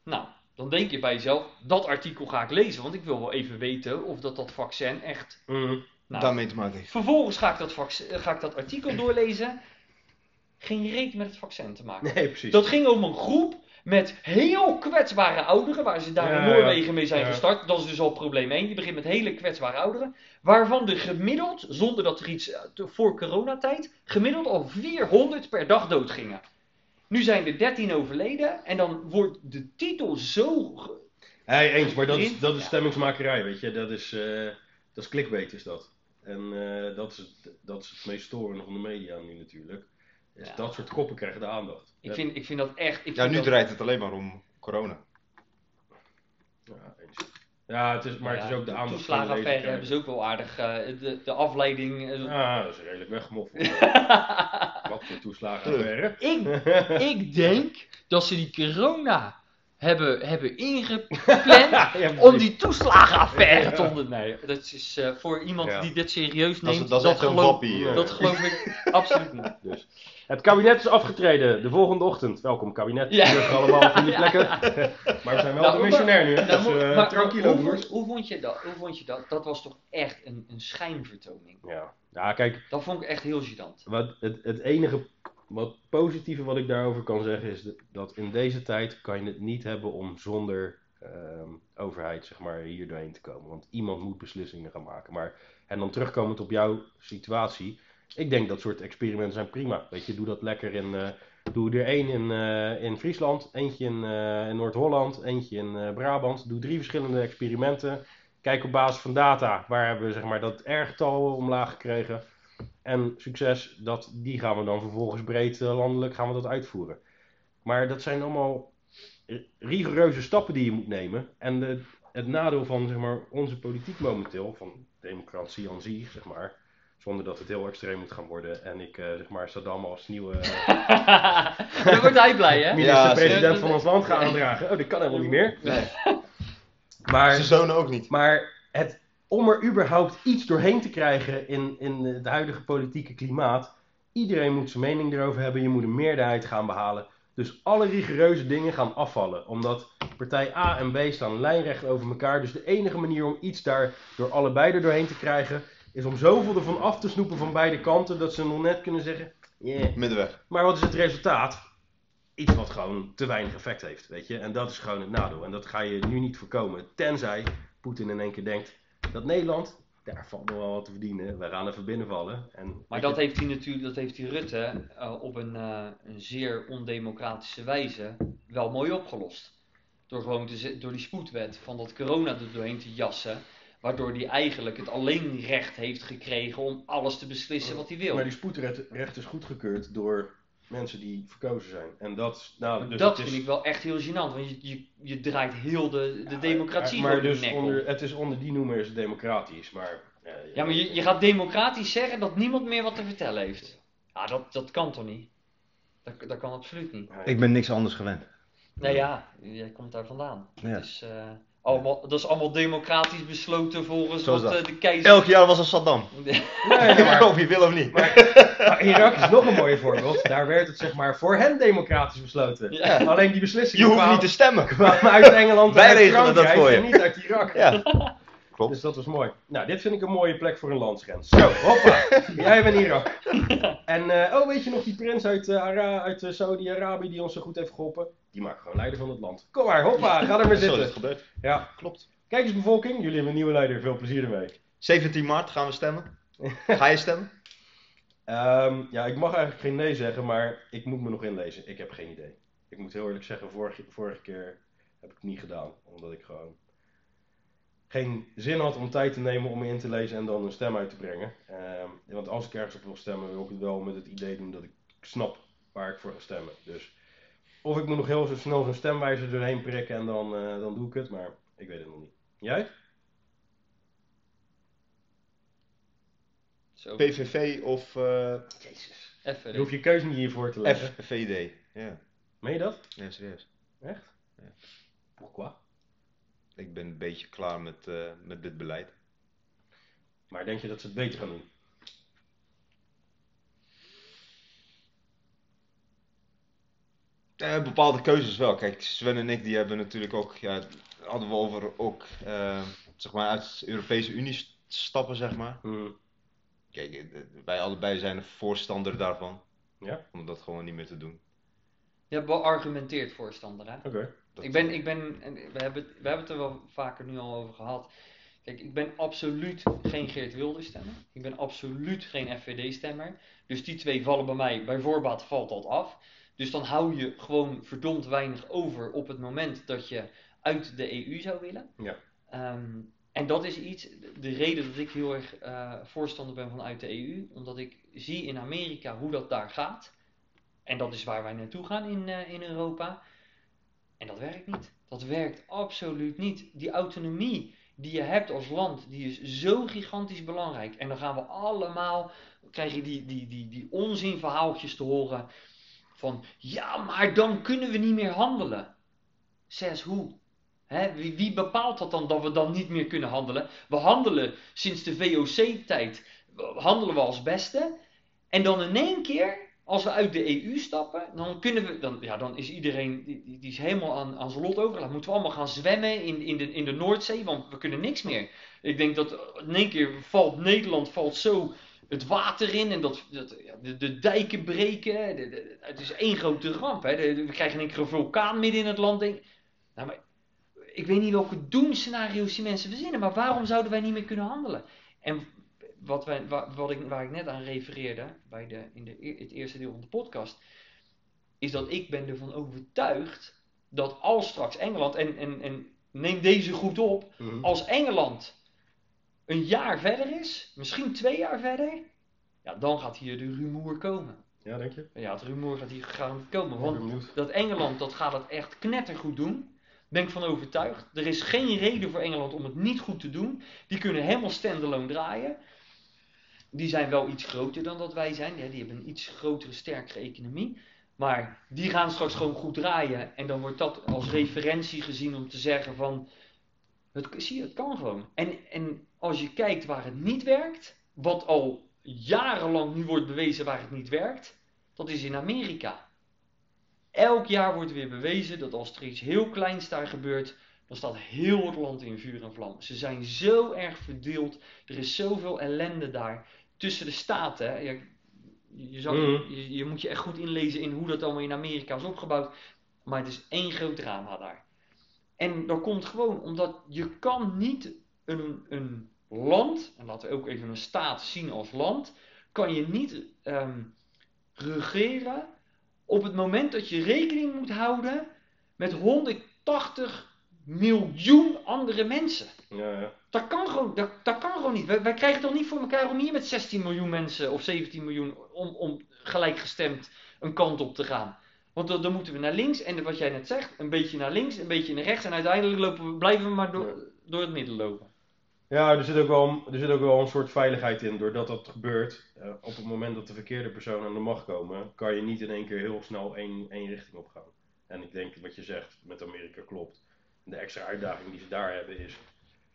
Nou, dan denk je bij jezelf, dat artikel ga ik lezen, want ik wil wel even weten of dat, dat vaccin echt Mhm. Nou, daarmee te maken heeft. vervolgens ga ik, dat vac- ga ik dat artikel doorlezen. Geen reet met het vaccin te maken. Nee, precies. Dat ging om een groep met heel kwetsbare ouderen, waar ze daar Ja, in Noorwegen mee zijn ja. gestart. Dat is dus al probleem 1. Je begint met hele kwetsbare ouderen, waarvan er gemiddeld, zonder dat er iets eh, voor coronatijd, gemiddeld al 400 per dag doodgingen. Nu zijn er 13 overleden en dan wordt de titel zo. ge- Hey, eens, maar dat is, dat is Ja. stemmingsmakerij, weet je. Dat is, eh dat is clickbait, is dat. En eh, dat, is het, dat is het meest storende van de media nu natuurlijk. Is Ja. Dat soort koppen krijgen de aandacht. Ik vind, ik vind dat echt. Ik Ja, vind nu dat- draait het alleen maar om corona. Ja, eens. Ja, het is, maar het Ja, is ook de aandacht van de toeslagenaffaire hebben ze ook wel aardig. eh, de, de afleiding. Ah, dat is redelijk weggemoffeld. Wat voor toeslagenaffaire. ik, ik denk dat ze die corona hebben, hebben ingepland Ja, om die toeslagenaffaire te ondernemen. Dat is eh, voor iemand Ja. die dit serieus Dat is, neemt. dat is echt zo'n geloof, wappie. eh. dat geloof ik absoluut niet. Dus. Het kabinet is afgetreden de volgende ochtend. Welkom kabinet. Ja. Terug allemaal van die plekken. Maar we zijn wel Nou, de missionair nu, hè? Nou, Dus maar- eh maar- tranquilo, hoe, hoe, vond je dat? hoe vond je dat? Dat was toch echt een, een schijnvertoning. Ja. Ja, kijk, Dat vond ik echt heel gênant. Wat, het, het enige wat positieve wat ik daarover kan zeggen is dat in deze tijd kan je het niet hebben om zonder ehm, overheid zeg maar, hier doorheen te komen. Want iemand moet beslissingen gaan maken. Maar, en dan terugkomend op jouw situatie. Ik denk dat soort experimenten zijn prima. Weet je, doe dat lekker in. eh, doe er één in, eh, in Friesland, eentje in, eh, in Noord-Holland, eentje in Brabant. Doe drie verschillende experimenten. Kijk op basis van data waar hebben we zeg maar, dat R-getal omlaag gekregen. En succes, dat, die gaan we dan vervolgens breed eh, landelijk gaan we dat uitvoeren. Maar dat zijn allemaal rigoureuze stappen die je moet nemen. En de, het nadeel van zeg maar, onze politiek momenteel, van democratie aan zich, zeg maar, zonder dat het heel extreem moet gaan worden. En ik, eh, zeg maar, Saddam als nieuwe Daar wordt hij blij, hè? minister-president Ja, van ons land ga aandragen. Oh, dat kan helemaal niet meer. Nee, Maar zijn zoon ook niet. maar het, om er überhaupt iets doorheen te krijgen in, in het huidige politieke klimaat. Iedereen moet zijn mening erover hebben. Je moet een meerderheid gaan behalen. Dus alle rigoureuze dingen gaan afvallen. Omdat partij A en B staan lijnrecht over elkaar. Dus de enige manier om iets daar door allebei er doorheen te krijgen. Is om zoveel ervan af te snoepen van beide kanten. Dat ze nog net kunnen zeggen. Yeah. Middenweg. Maar wat is het resultaat? Iets wat gewoon te weinig effect heeft, weet je. En dat is gewoon het nadeel. En dat ga je nu niet voorkomen. Tenzij Poetin in één keer denkt dat Nederland, daar valt nog wel wat te verdienen. Wij gaan even binnenvallen. En Maar dat heeft hij natuurlijk, dat heeft hij Rutte eh, op een, eh, een zeer ondemocratische wijze wel mooi opgelost. Door gewoon te, door die spoedwet van dat corona er doorheen te jassen. Waardoor hij eigenlijk het alleenrecht heeft gekregen om alles te beslissen wat hij wil. Maar die spoedrecht is goedgekeurd door mensen die verkozen zijn. En dat, is- nou, dus dat het is, vind ik wel echt heel gênant, want je, je, je draait heel de, de Ja, democratie Maar door de dus nek om. onder, het is onder die noemer is het democratisch. Maar, ja, Ja, maar je, je gaat democratisch zeggen dat niemand meer wat te vertellen heeft. Ja, dat, dat kan toch niet? Dat, dat kan absoluut niet. Ik ben niks anders gewend. Nou ja, jij komt daar vandaan. Ja. Het is, eh, allemaal, dat is allemaal democratisch besloten volgens wat eh, de keizer... Elk jaar was er Saddam. Nee, maar, of je wil of niet. maar Irak is nog een mooi voorbeeld. Daar werd het zeg maar voor hen democratisch besloten. Ja. Alleen die Je beslissingen hoeft kwamen- niet te stemmen. kwamen uit Engeland en Wij uit regelen dat Frankrijk voor je. en niet uit Irak. Ja. Klopt. Dus dat was mooi. Nou, dit vind ik een mooie plek voor een landsgrens. Zo, hoppa. Jij bent Irak. En, eh, oh, weet je nog die prins uit, Ara- uit eh, Saudi-Arabië die ons zo goed heeft geholpen? Die maakt gewoon leider van het land. Kom maar, hoppa, ga er maar Zo is het zitten. gebeurd. Ja, Klopt. kijk eens bevolking, jullie hebben een nieuwe leider, veel plezier ermee. 17 maart gaan we stemmen. Ga je stemmen? Ehm, ja, ik mag eigenlijk geen nee zeggen, maar ik moet me nog inlezen. Ik heb geen idee. Ik moet heel eerlijk zeggen, vorige, vorige keer heb ik het niet gedaan. Omdat ik gewoon geen zin had om tijd te nemen om me in te lezen en dan een stem uit te brengen. Ehm, want als ik ergens op wil stemmen, wil ik het wel met het idee doen dat ik snap waar ik voor ga stemmen. Dus of ik moet nog heel zo snel zo'n stemwijzer doorheen prikken en dan, eh, dan doe ik het, maar ik weet het nog niet. Jij? Zo, PVV of eh Jezus. even. Je hoeft je keuze niet hiervoor te leggen. FVD. Ja. Meen je dat? ja, serieus. Echt? Ja. Pourquoi? Ik ben een beetje klaar met, eh, met dit beleid. Maar denk je dat ze het beter gaan doen? Eh, bepaalde keuzes wel. Kijk, Sven en ik die hebben natuurlijk ook, ja, hadden we over ook, eh, zeg maar uit de Europese Unie st- stappen, zeg maar. Hm. Kijk, wij allebei zijn een voorstander daarvan. Ja? Om dat gewoon niet meer te doen. Je hebt wel argumenteerd voorstander, hè? Oké. Ik ben, ik ben, en we hebben, het- we hebben het er wel vaker nu al over gehad. Kijk, ik ben absoluut geen Geert Wilders stemmer. Ik ben absoluut geen FVD stemmer. Dus die twee vallen bij mij, bij voorbaat valt dat af. Dus dan hou je gewoon verdomd weinig over op het moment dat je uit de EU zou willen. Ja. Ehm, en dat is iets, de reden dat ik heel erg eh, voorstander ben van uit de EU, omdat ik zie in Amerika hoe dat daar gaat. En dat is waar wij naartoe gaan in, eh, in Europa. En dat werkt niet. Dat werkt absoluut niet. Die autonomie die je hebt als land, die is zo gigantisch belangrijk. En dan gaan we allemaal, krijg je die, die, die, die onzinverhaaltjes te horen van, ja, maar dan kunnen we niet meer handelen. Zes hoe? Wie, wie bepaalt dat dan dat we dan niet meer kunnen handelen? We handelen sinds de VOC-tijd, handelen we als beste. En dan in één keer, als we uit de EU stappen, dan kunnen we, dan, ja, dan is iedereen, die, is helemaal aan, zijn lot overgelaten. Moeten we allemaal gaan zwemmen in, in, de, in de Noordzee, want we kunnen niks meer. Ik denk dat in één keer valt Nederland valt zo het water in en dat, dat ja, de, de dijken breken. Het is één grote ramp. Hè. We krijgen in één keer een vulkaan midden in het land. Denk, nou, maar, ik weet niet welke doemscenario's die mensen verzinnen, maar waarom zouden wij niet meer kunnen handelen? En wat wij, wa- wat ik, waar ik net aan refereerde, bij de, in de, e- het eerste deel van de podcast, is dat ik ben ervan overtuigd dat als straks Engeland, en, en, en neem deze goed op, Mhm. als Engeland een jaar verder is, misschien twee jaar verder, ja, dan gaat hier de rumoer komen. Ja, denk je? Ja, het rumoer gaat hier gegarandeerd komen. Want dat Engeland, dat gaat het echt knettergoed doen. Ben ik van overtuigd. Er is geen reden voor Engeland om het niet goed te doen. Die kunnen helemaal standalone draaien. Die zijn wel iets groter dan dat wij zijn. Ja, die hebben een iets grotere, sterkere economie. Maar die gaan straks gewoon goed draaien. En dan wordt dat als referentie gezien om te zeggen van... Het, zie je, het kan gewoon. En, en als je kijkt waar het niet werkt... Wat al jarenlang nu wordt bewezen waar het niet werkt... Dat is in Amerika. Elk jaar wordt weer bewezen dat als er iets heel kleins daar gebeurt, dan staat heel het land in vuur en vlam. Ze zijn zo erg verdeeld. Er is zoveel ellende daar. Tussen de staten. je, je, Mhm. je, je moet je echt goed inlezen in hoe dat allemaal in Amerika is opgebouwd. Maar het is één groot drama daar. En dat komt gewoon omdat je kan niet een, een land, en laten we ook even een staat zien als land, kan je niet ehm, regeren op het moment dat je rekening moet houden met 180 miljoen andere mensen. Ja, ja. Dat kan gewoon, dat, dat kan gewoon niet. Wij, wij krijgen toch niet voor elkaar om hier met 16 miljoen mensen of 17 miljoen om, om gelijkgestemd een kant op te gaan. Want dan, dan moeten we naar links en wat jij net zegt, een beetje naar links, een beetje naar rechts en uiteindelijk lopen we, blijven we maar door, door het midden lopen. Ja, er zit, ook wel, er zit ook wel een soort veiligheid in. Doordat dat gebeurt, eh, op het moment dat de verkeerde personen aan de macht komen, kan je niet in één keer heel snel één, één richting op gaan. En ik denk wat je zegt met Amerika klopt. De extra uitdaging die ze daar hebben is,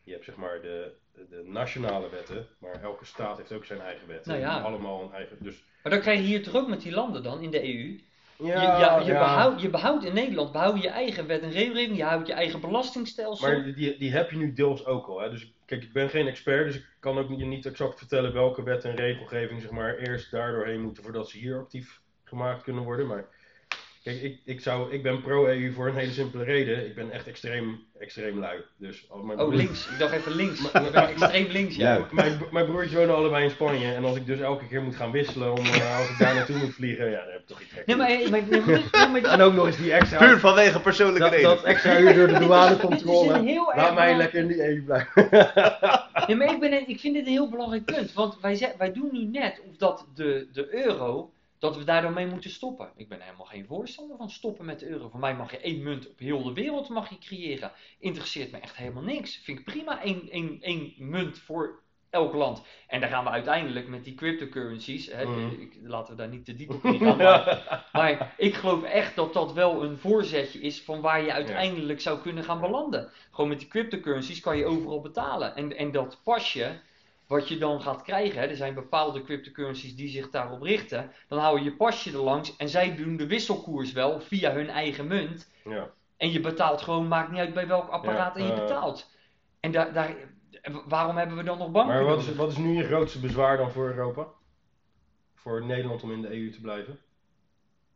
je hebt zeg maar de, de nationale wetten, maar elke staat heeft ook zijn eigen wetten. Nou ja. Allemaal een eigen, dus Maar dan krijg je hier ook met die landen dan in de EU. ja, je, ja, je, ja. Behoudt, je behoudt in Nederland behoud je eigen wet en regelgeving, je houdt je eigen belastingstelsel. Maar die, die heb je nu deels ook al. Hè? Dus kijk, ik ben geen expert, dus ik kan ook je niet exact vertellen welke wet en regelgeving zeg maar, eerst daar doorheen moeten voordat ze hier actief gemaakt kunnen worden. Maar kijk, ik, ik, zou, ik ben pro-EU voor een hele simpele reden. Ik ben echt extreem, extreem lui. Dus als mijn Oh, links. Ik dacht even links. Maar- extreem links, ja. Ja. Mijn, mijn broertjes wonen allebei in Spanje. En als ik dus elke keer moet gaan wisselen om, eh, als ik daar naartoe moet vliegen, ja, dan heb ik toch iets gek. Nee, maar, maar, maar, En ook nog eens die extra... Puur vanwege persoonlijke dat, redenen. dat extra uur door de douanecontrole. Laat mij lekker in die EU blijven. Nee, maar ik, ben, ik vind dit een heel belangrijk punt. Want wij, wij doen nu net of dat de, de euro, dat we daar dan mee moeten stoppen. Ik ben helemaal geen voorstander van stoppen met de euro. Voor mij mag je één munt op heel de wereld mag je creëren. Interesseert me echt helemaal niks. Vind ik prima, één, één, één munt voor elk land. En daar gaan we uiteindelijk met die cryptocurrencies, hè, Mhm. ik, laten we daar niet te diep op ingaan, maar, maar ik geloof echt dat dat wel een voorzetje is van waar je uiteindelijk zou kunnen gaan belanden. Gewoon met die cryptocurrencies kan je overal betalen. En, en dat pasje, wat je dan gaat krijgen, hè, er zijn bepaalde cryptocurrencies die zich daarop richten, dan hou je je pasje er langs en zij doen de wisselkoers wel via hun eigen munt. Ja. En je betaalt gewoon, maakt niet uit bij welk apparaat Ja, en je eh. betaalt. En daar, daar, waarom hebben we dan nog banken Maar wat is, wat is nu je grootste bezwaar dan voor Europa? Voor Nederland om in de EU te blijven?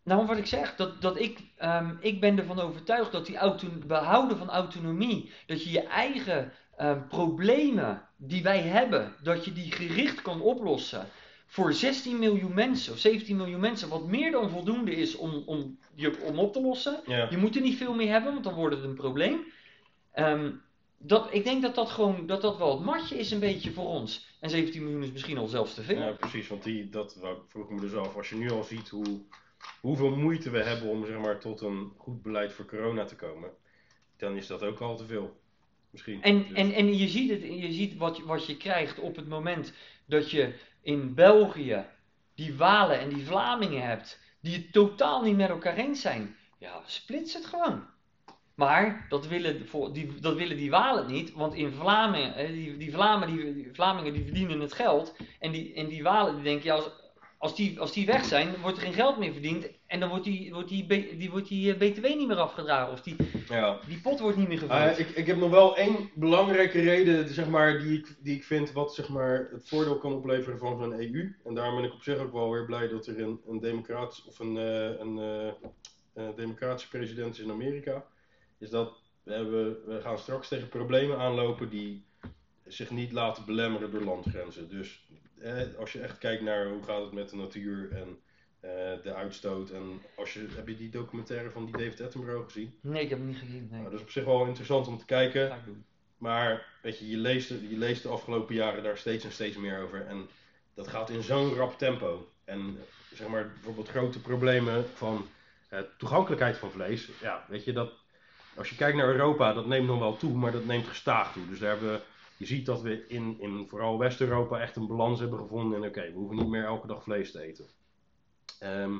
Nou, wat ik zeg, dat, dat ik, ehm, ik ben ervan overtuigd dat die auto, behouden van autonomie, dat je je eigen ehm, problemen die wij hebben, dat je die gericht kan oplossen voor 16 miljoen mensen of 17 miljoen mensen, wat meer dan voldoende is om, om, je, om op te lossen. Ja. Je moet er niet veel meer hebben, want dan wordt het een probleem. Ehm, dat, ik denk dat dat gewoon, dat dat wel het matje is een beetje voor ons. En 17 miljoen is misschien al zelfs te veel. Ja, precies. Want die, dat vroeg me dus af. Als je nu al ziet hoe, hoeveel moeite we hebben om zeg maar, tot een goed beleid voor corona te komen, dan is dat ook al te veel. Misschien. En, Dus- en, en je ziet, het, je ziet wat, je- wat je krijgt op het moment dat je in België die Walen en die Vlamingen hebt, die het totaal niet met elkaar eens zijn. Ja, splits het gewoon. Maar dat willen, voor- die, dat willen die Walen niet, want in Vlamingen, eh, die, die, Vlamen, die, die Vlamingen die verdienen het geld. En die, en die Walen die denken, ja, als, als, die, als die weg zijn, wordt er geen geld meer verdiend. En dan wordt die, wordt die, die, wordt die eh, BTW niet meer afgedragen. Of die, ja. die pot wordt niet meer gevuld. Ik, ik heb nog wel één belangrijke reden zeg maar, die, ik, die ik vind wat zeg maar, het voordeel kan opleveren van zo'n EU. En daarom ben ik op zich ook wel weer blij dat er een, een, democratisch, of een, eh, een eh, eh, democratische president is in Amerika. Is dat we, hebben, we gaan straks tegen problemen aanlopen die zich niet laten belemmeren door landgrenzen. Dus eh, als je echt kijkt naar hoe gaat het met de natuur en eh, de uitstoot. En als je, heb je die documentaire van die David Attenborough gezien? Nee, ik heb het niet gezien. Nee. Nou, dat is op zich wel interessant om te kijken. Maar weet je, je leest, je leest de afgelopen jaren daar steeds en steeds meer over. En dat gaat in zo'n rap tempo. En zeg maar bijvoorbeeld grote problemen van eh, toegankelijkheid van vlees. Ja, weet je, dat, als je kijkt naar Europa, dat neemt nog wel toe, maar dat neemt gestaag toe. Dus daar hebben we, je ziet dat we in, in vooral West-Europa echt een balans hebben gevonden. En oké, we hoeven niet meer elke dag vlees te eten. Ehm,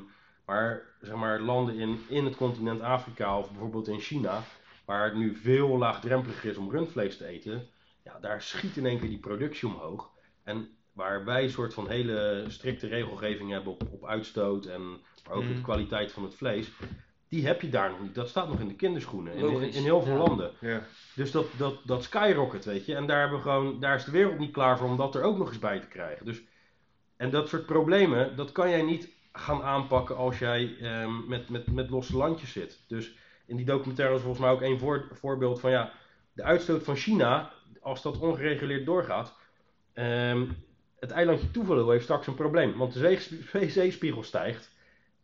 maar zeg maar landen in, in het continent Afrika of bijvoorbeeld in China, waar het nu veel laagdrempeliger is om rundvlees te eten, ja, daar schiet in één keer die productie omhoog. En waar wij een soort van hele strikte regelgeving hebben op, op uitstoot en maar ook Mm. de kwaliteit van het vlees, die heb je daar nog niet. Dat staat nog in de kinderschoenen in, in, heel veel ja. landen. Ja. Dus dat, dat, dat skyrocket, weet je. En daar, hebben we gewoon, daar is de wereld niet klaar voor om dat er ook nog eens bij te krijgen. Dus, en dat soort problemen, dat kan jij niet gaan aanpakken als jij ehm, met, met, met losse landjes zit. Dus in die documentaire was volgens mij ook één voor, voorbeeld van ja, de uitstoot van China, als dat ongereguleerd doorgaat. ehm, het eilandje Tuvalu heeft straks een probleem, want de zee- zeespiegel stijgt.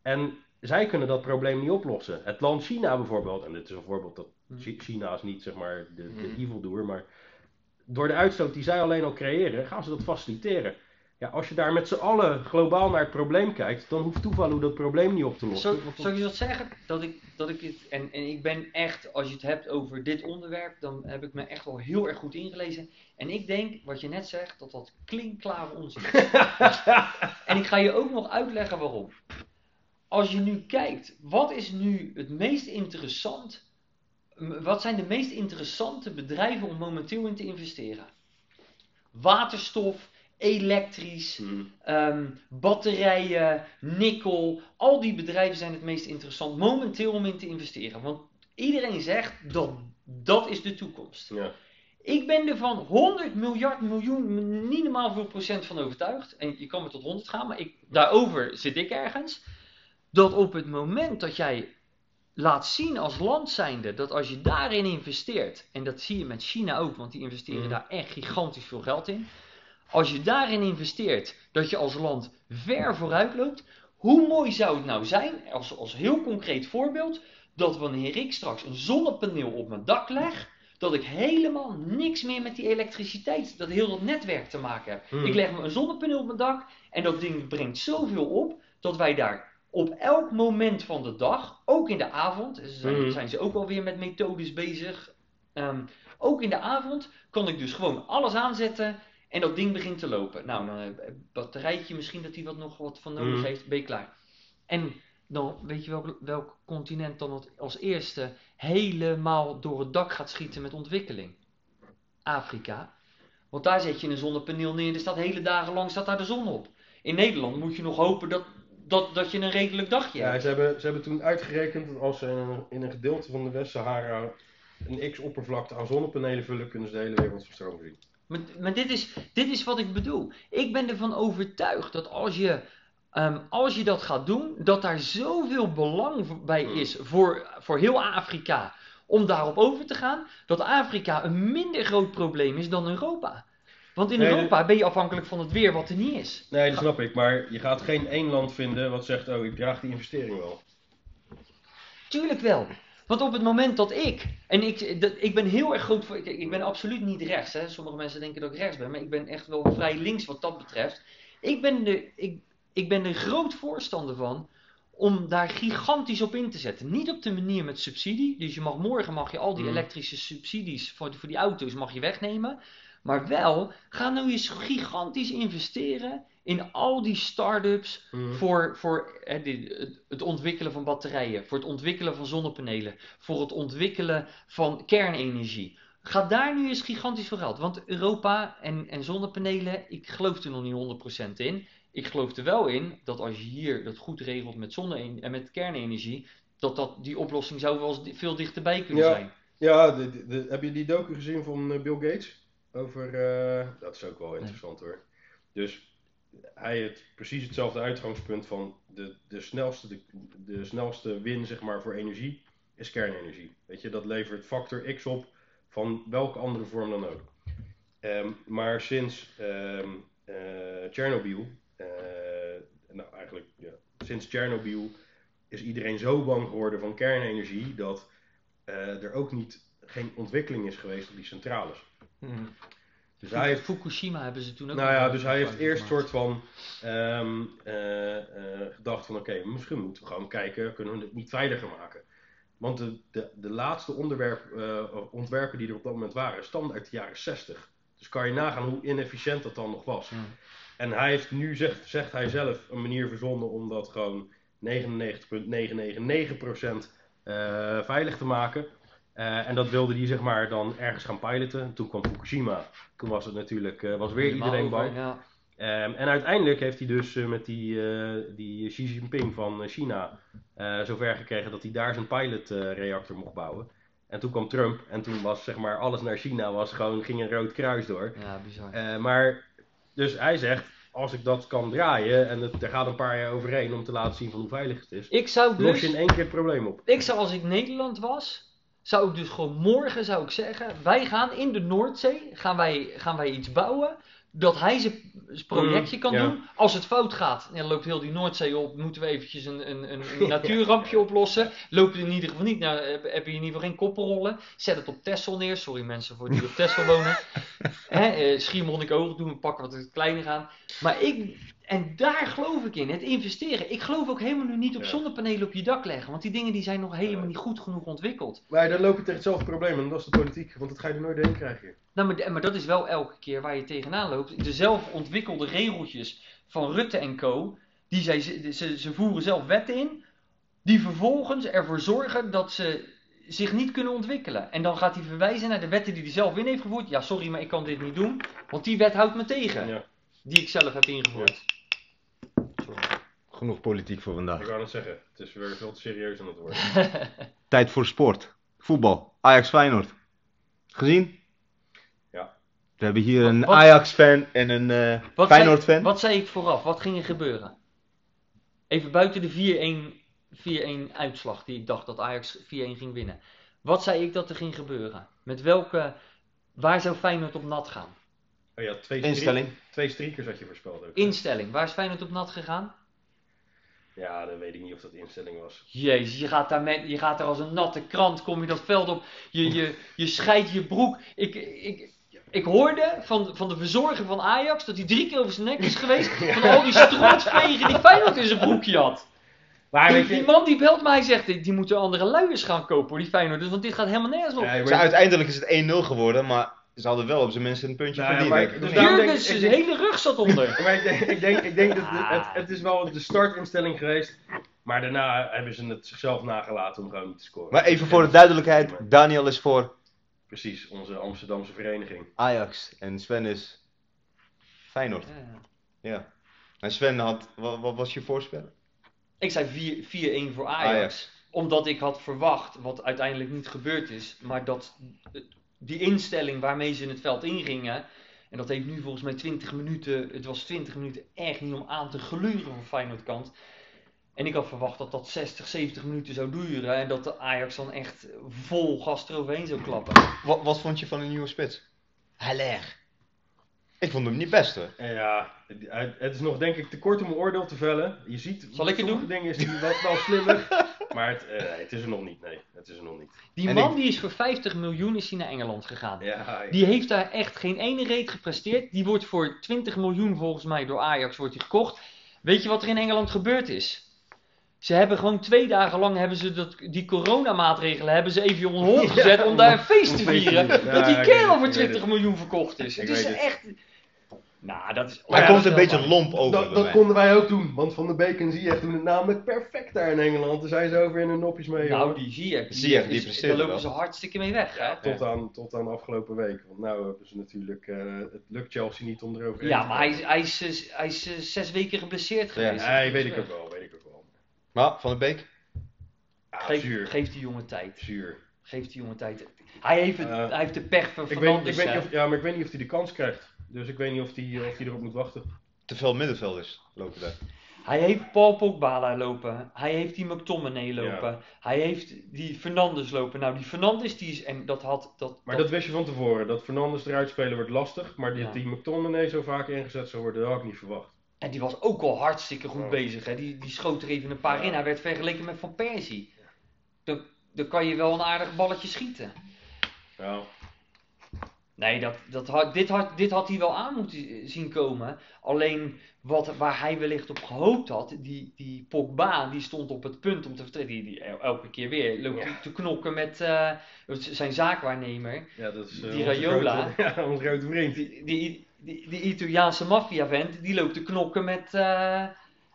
En zij kunnen dat probleem niet oplossen. Het land China bijvoorbeeld, en dit is een voorbeeld dat Hmm. Chi- China is niet zeg maar de, de Hmm. evildoer, maar door de uitstoot die zij alleen al creëren, gaan ze dat faciliteren. Ja, als je daar met z'n allen globaal naar het probleem kijkt, dan hoeft Tuvalu dat probleem niet op te lossen. Ik je wat zeggen? Dat ik, dat ik het, en, en ik ben echt, als je het hebt over dit onderwerp, dan heb ik me echt wel heel erg goed ingelezen. En ik denk, wat je net zegt, dat dat klinkklare onzin is. en ik ga je ook nog uitleggen waarom. Als je nu kijkt, wat is nu het meest interessant, wat zijn de meest interessante bedrijven om momenteel in te investeren? Waterstof, elektrisch, Hmm. Ehm, batterijen, nikkel, al die bedrijven zijn het meest interessant momenteel om in te investeren. Want iedereen zegt dat dat is de toekomst. Ja. Ik ben er van 100 miljard miljoen, niet normaal veel procent van overtuigd. En je kan me tot 100 gaan, maar ik, daarover zit ik ergens. Dat op het moment dat jij laat zien als land zijnde, dat als je daarin investeert, en dat zie je met China ook, want die investeren Mhm. daar echt gigantisch veel geld in. Als je daarin investeert, dat je als land ver vooruit loopt. Hoe mooi zou het nou zijn, als, als heel concreet voorbeeld, dat wanneer ik straks een zonnepaneel op mijn dak leg, dat ik helemaal niks meer met die elektriciteit, dat heel dat netwerk te maken heb. Hmm. Ik leg me een zonnepaneel op mijn dak en dat ding brengt zoveel op, dat wij daar op elk moment van de dag, ook in de avond, zijn, Hmm. zijn ze ook alweer met methodes bezig, ehm, ook in de avond kan ik dus gewoon alles aanzetten en dat ding begint te lopen. Nou, dan een batterijtje misschien dat hij wat nog wat van nodig Mhm. heeft, ben je klaar. En dan weet je welk, welk continent dan als eerste helemaal door het dak gaat schieten met ontwikkeling? Afrika. Want daar zet je een zonnepaneel neer en er staat hele dagen lang staat daar de zon op. In Nederland moet je nog hopen dat, dat, dat je een redelijk dagje Ja, hebt. ze hebben, ze hebben toen uitgerekend dat als ze in een, in een gedeelte van de West-Sahara een x-oppervlakte aan zonnepanelen vullen, kunnen ze de hele wereld van stroom voorzien. Maar, maar dit, is, dit is wat ik bedoel. Ik ben ervan overtuigd dat als je, ehm, als je dat gaat doen, dat daar zoveel belang bij Hmm. is voor, voor heel Afrika om daarop over te gaan, dat Afrika een minder groot probleem is dan Europa. Want in Nee, Europa ben je afhankelijk van het weer wat er niet is. Nee, dat snap ik. Maar je gaat geen één land vinden wat zegt, oh, ik draag die investering wel. Tuurlijk wel. Want op het moment dat ik, en ik, dat, ik ben heel erg groot voor, ik, ik ben absoluut niet rechts, hè. sommige mensen denken dat ik rechts ben, maar ik ben echt wel vrij links wat dat betreft. Ik ben er, ik, ik ben er groot voorstander van om daar gigantisch op in te zetten. Niet op de manier met subsidie, dus je mag morgen mag je al die Mhm. elektrische subsidies voor, voor die auto's mag je wegnemen. Maar wel, ga nou eens gigantisch investeren in al die start-ups Mhm. voor, voor het- ontwikkelen van batterijen, voor het ontwikkelen van zonnepanelen, voor het ontwikkelen van kernenergie. Ga daar nu eens gigantisch voor geld. Want Europa en, en zonnepanelen, ik geloof er nog niet 100% in. Ik geloof er wel in dat als je hier dat goed regelt met zonne- en met kernenergie, dat, dat die oplossing zou wel veel dichterbij kunnen Ja. zijn. Ja, de, de- de- heb je die docu gezien van eh, Bill Gates? Over, eh, dat is ook wel interessant hoor. Dus hij heeft precies hetzelfde uitgangspunt van de, de, snelste, de, de snelste win zeg maar, voor energie is kernenergie. Weet je, dat levert factor X op van welke andere vorm dan ook. Ehm, maar sinds ehm eh, Chernobyl, eh, nou eigenlijk ja, sinds Chernobyl is iedereen zo bang geworden van kernenergie dat eh, er ook niet, geen ontwikkeling is geweest op die centrales. Dus hij heeft, Fukushima hebben ze toen ook nou ja, dus hij heeft eerst gemaakt. soort van ehm, eh, eh, gedacht van oké, misschien moeten we gewoon kijken, kunnen we het niet veiliger maken. Want de, de, de laatste onderwerp, eh, ontwerpen die er op dat moment waren, stamden uit de jaren 60. Dus kan je nagaan hoe inefficiënt dat dan nog was. Ja. En hij heeft nu, zegt, zegt hij zelf, een manier verzonnen om dat gewoon 99,999% eh veilig te maken. Eh, en dat wilde hij zeg maar dan ergens gaan piloten. Toen kwam Fukushima. Toen was het natuurlijk, eh, was weer Helemaal iedereen over, bang. Ja. Ehm, en uiteindelijk heeft hij dus eh, met die, die Xi Jinping van China zover gekregen dat hij daar zijn pilotreactor mocht bouwen. En toen kwam Trump en toen was zeg maar alles naar China was gewoon, ging een rood kruis door. ja, bizar. Maar, dus hij zegt, als ik dat kan draaien en het, er gaat een paar jaar overheen om te laten zien van hoe veilig het is, Ik zou los dus... je in één keer het probleem op. Ik zou als ik Nederland was, zou ik dus gewoon morgen zou ik zeggen, wij gaan in de Noordzee, gaan wij, gaan wij iets bouwen, dat hij zijn projectje kan Mm, ja. doen. Als het fout gaat, dan loopt heel die Noordzee op, moeten we eventjes een, een, een, een natuurrampje oplossen. Loopt in ieder geval niet, nou, heb, je in ieder geval geen koppenrollen. Zet het op Texel neer, sorry mensen voor die op Texel wonen. Eh, Schiermonnikoog doen we pakken wat het kleiner aan. Maar ik, en daar geloof ik in, het investeren. Ik geloof ook helemaal nu niet op Ja. zonnepanelen op je dak leggen, want die dingen die zijn nog helemaal niet goed genoeg ontwikkeld. Maar dan loop je tegen hetzelfde probleem en dat is de politiek, want dat ga je er nooit doorheen krijgen. Nou, maar, dat is wel elke keer waar je tegenaan loopt. De zelf ontwikkelde regeltjes van Rutte en co. Die zij, ze, ze, ze voeren zelf wetten in. Die vervolgens ervoor zorgen dat ze zich niet kunnen ontwikkelen. En dan gaat hij verwijzen naar de wetten die hij zelf in heeft gevoerd. Ja, sorry, maar ik kan dit niet doen. Want die wet houdt me tegen. Ja, Die ik zelf heb ingevoerd. Genoeg politiek voor ik vandaag. wou net zeggen, het is weer veel te serieus aan het worden. Tijd voor sport. Voetbal. Ajax Feyenoord. Gezien? Ja. We hebben hier Wat- een Ajax-fan en een eh Wat zei- Feyenoord-fan. Wat zei ik vooraf? Wat ging er gebeuren? Even buiten de 4-1 4-1 uitslag die ik dacht dat Ajax 4-1 ging winnen. Wat zei ik dat er ging gebeuren? Met welke... Waar zou Feyenoord op nat gaan? Oh ja, twee, Instelling. twee striekers had je voorspeld ook. Instelling. Waar is Feyenoord op nat gegaan? Ja, dan weet ik niet of dat instelling was. Jezus, je gaat daar, met, je gaat daar als een natte krant, kom je dat veld op. Je, je, je scheidt je broek. Ik, ik, ik hoorde van, van de verzorger van Ajax dat hij drie keer over zijn nek is geweest. Van al die strootvegen die Feyenoord in zijn broekje had. Maar Die, die man die belt mij zegt, die die moeten andere luiers gaan kopen hoor, die Feyenoord. Want dit gaat helemaal nergens op. Ja, Dus uiteindelijk is het 1-0 geworden, maar ze hadden wel op zijn minst een puntje Nou ja, verdiend. of dus Jurgens, ik- zijn hele rug zat onder. maar ik denk, ik denk, ik denk dat het, Ah. het is wel de startinstelling geweest. Maar daarna hebben ze het zichzelf nagelaten om gewoon niet te scoren. Maar even voor de duidelijkheid, Daniel is voor Precies, onze Amsterdamse vereniging. Ajax en Sven is Feyenoord. Ja. En Sven had, wat, wat was je voorspel? Ik zei 4 4-1 voor Ajax. Ajax. Omdat ik had verwacht, wat uiteindelijk niet gebeurd is, maar dat die instelling waarmee ze in het veld ingingen En dat heeft nu volgens mij 20 minuten, het was 20 minuten echt niet om aan te gluren van Feyenoord kant. En ik had verwacht dat dat 60, 70 minuten zou duren en dat de Ajax dan echt vol gas eroverheen zou klappen. Wat, wat vond je van de nieuwe spits? Haller. Ik vond hem niet best hoor. En ja, het, is nog denk ik te kort om een oordeel te vellen. Je ziet, Zal ik het sommige doen? dingen is hij wat wel slimmer. maar het, eh, het is er nog niet, nee. Het is er nog niet. Die En man ik- die is voor 50 miljoen is hij naar Engeland gegaan. Ja, Die heeft daar echt geen ene reet gepresteerd. Die wordt voor 20 miljoen volgens mij door Ajax wordt hij gekocht. Weet je wat er in Engeland gebeurd is? Ze hebben gewoon twee dagen lang hebben ze dat, die coronamaatregelen hebben ze even on hold gezet Ja, om daar een feest te vieren. dat die kerel voor ik weet 20 het. miljoen verkocht is. Ik het is echt... Nou, dat is... Hij ja, komt dat een beetje lomp over dat, bij dat mij. konden wij ook doen. Want Van de Beek en Ziyech doen het namelijk perfect daar in Engeland. Daar zijn ze over in hun nopjes mee. Nou, hoor. die Ziyech, Ziyech, die is- Daar lopen wel. ze hartstikke mee weg, hè? tot, aan, tot aan afgelopen week. Want nou hebben ze natuurlijk... eh, het lukt Chelsea niet om erover Ja, maar hij is, hij is, eh, hij is eh, zes weken geblesseerd geweest. Nee, weet ik ook wel. Weet ik ook wel. Maar Van de Beek? Ah, Geef, zuur. geef die jongen tijd. Zuur. Geef die jongen tijd. Hij heeft, het, hij heeft de pech van Ik weet, ik Fernandes. weet of, ja, maar ik weet niet of hij de kans krijgt. Dus ik weet niet of hij of hij erop moet wachten. Te veel middenvelders lopen daar. Hij heeft Paul Pogba daar lopen. Hij heeft die McTominay lopen. Hij heeft die Fernandes lopen. Nou, die Fernandes, die is... En dat had... Dat, Maar dat wist je van tevoren. Dat Fernandes eruit spelen wordt lastig. Maar die, Ja. die McTominay zo vaak ingezet zou worden, dat had ik niet verwacht. En die was ook al hartstikke goed Ja. bezig. Hè. Die, die schoot er even een paar Ja. in. Hij werd vergeleken met Van Persie. Dan, dan kan je wel een aardig balletje schieten. Ja, Nee, dat, dat had, dit, had, dit had hij wel aan moeten zien komen. Alleen wat, waar hij wellicht op gehoopt had, die, die Pogba, die stond op het punt om te vertrekken. Die, die el- elke keer weer loopt Ja. te knokken met eh, zijn zaakwaarnemer. ja dat is eh, Die grote- Ja, onze grote vriend. Die, die, die, die Italiaanse maffiavent, die loopt te knokken met, eh,